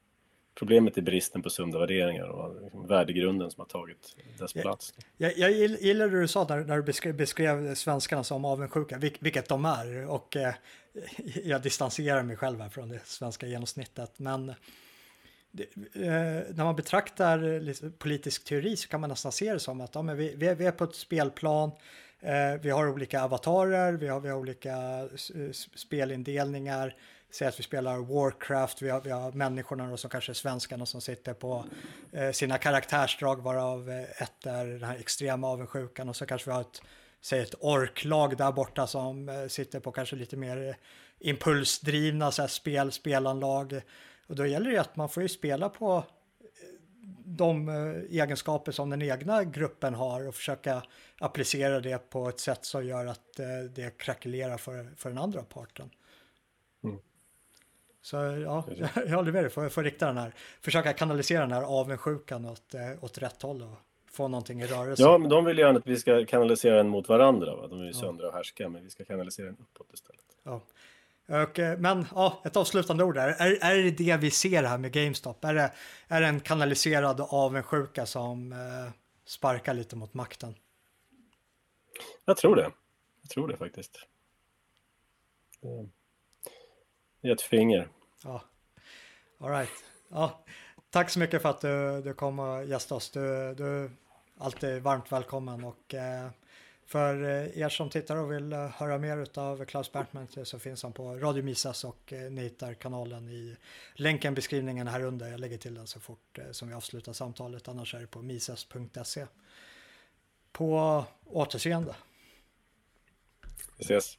Problemet är bristen på sunda värderingar och liksom värdegrunden som har tagit dess plats. Jag, jag, jag gillar det du sa när, när du beskrev, beskrev svenskarna som avundsjuka, vil, vilket de är. Och eh, jag distanserar mig själv här från det svenska genomsnittet. Men Eh, när man betraktar liksom, politisk teori så kan man nästan se det som att ja, men vi, vi, är, vi är på ett spelplan, eh, vi har olika avatarer, vi har, vi har olika spelindelningar. Säg att vi spelar Warcraft, vi har, vi har människorna då, som kanske är svenskarna som sitter på eh, sina karaktärsdrag varav eh, ett är den här extrema avundsjukan och så kanske vi har ett, säg ett orklag där borta som eh, sitter på kanske lite mer eh, impulsdrivna så här, spel, spelanlag och då gäller det att man får ju spela på de eh, egenskaper som den egna gruppen har och försöka applicera det på ett sätt som gör att eh, det krackelerar för, för den andra parten. Mm. Så ja, jag håller med dig, får, får rikta den här, försöka kanalisera den här avundsjukan åt, eh, åt rätt håll och få någonting i rörelse. Ja, men de vill gärna att vi ska kanalisera den mot varandra. Va? De vill ju söndra och härska, men vi ska kanalisera den uppåt istället. Ja. Och, men ja, ett avslutande ord där. Är, är det det vi ser här med GameStop? Är det, är det en kanaliserad avundsjuka som eh, sparkar lite mot makten? Jag tror det. Jag tror det faktiskt. Det är ett finger. Ja, all right. Ja, tack så mycket för att du, du kom och gästade oss. Du, du är alltid varmt välkommen och eh, för eh, er som tittar och vill eh, höra mer av Klaus Bertman eh, så finns han på Radio Misas och ni hittar kanalen i länken beskrivningen här under. Jag lägger till den så fort som vi avslutar samtalet. Annars är det på misas.se. På återseende. Vi ses.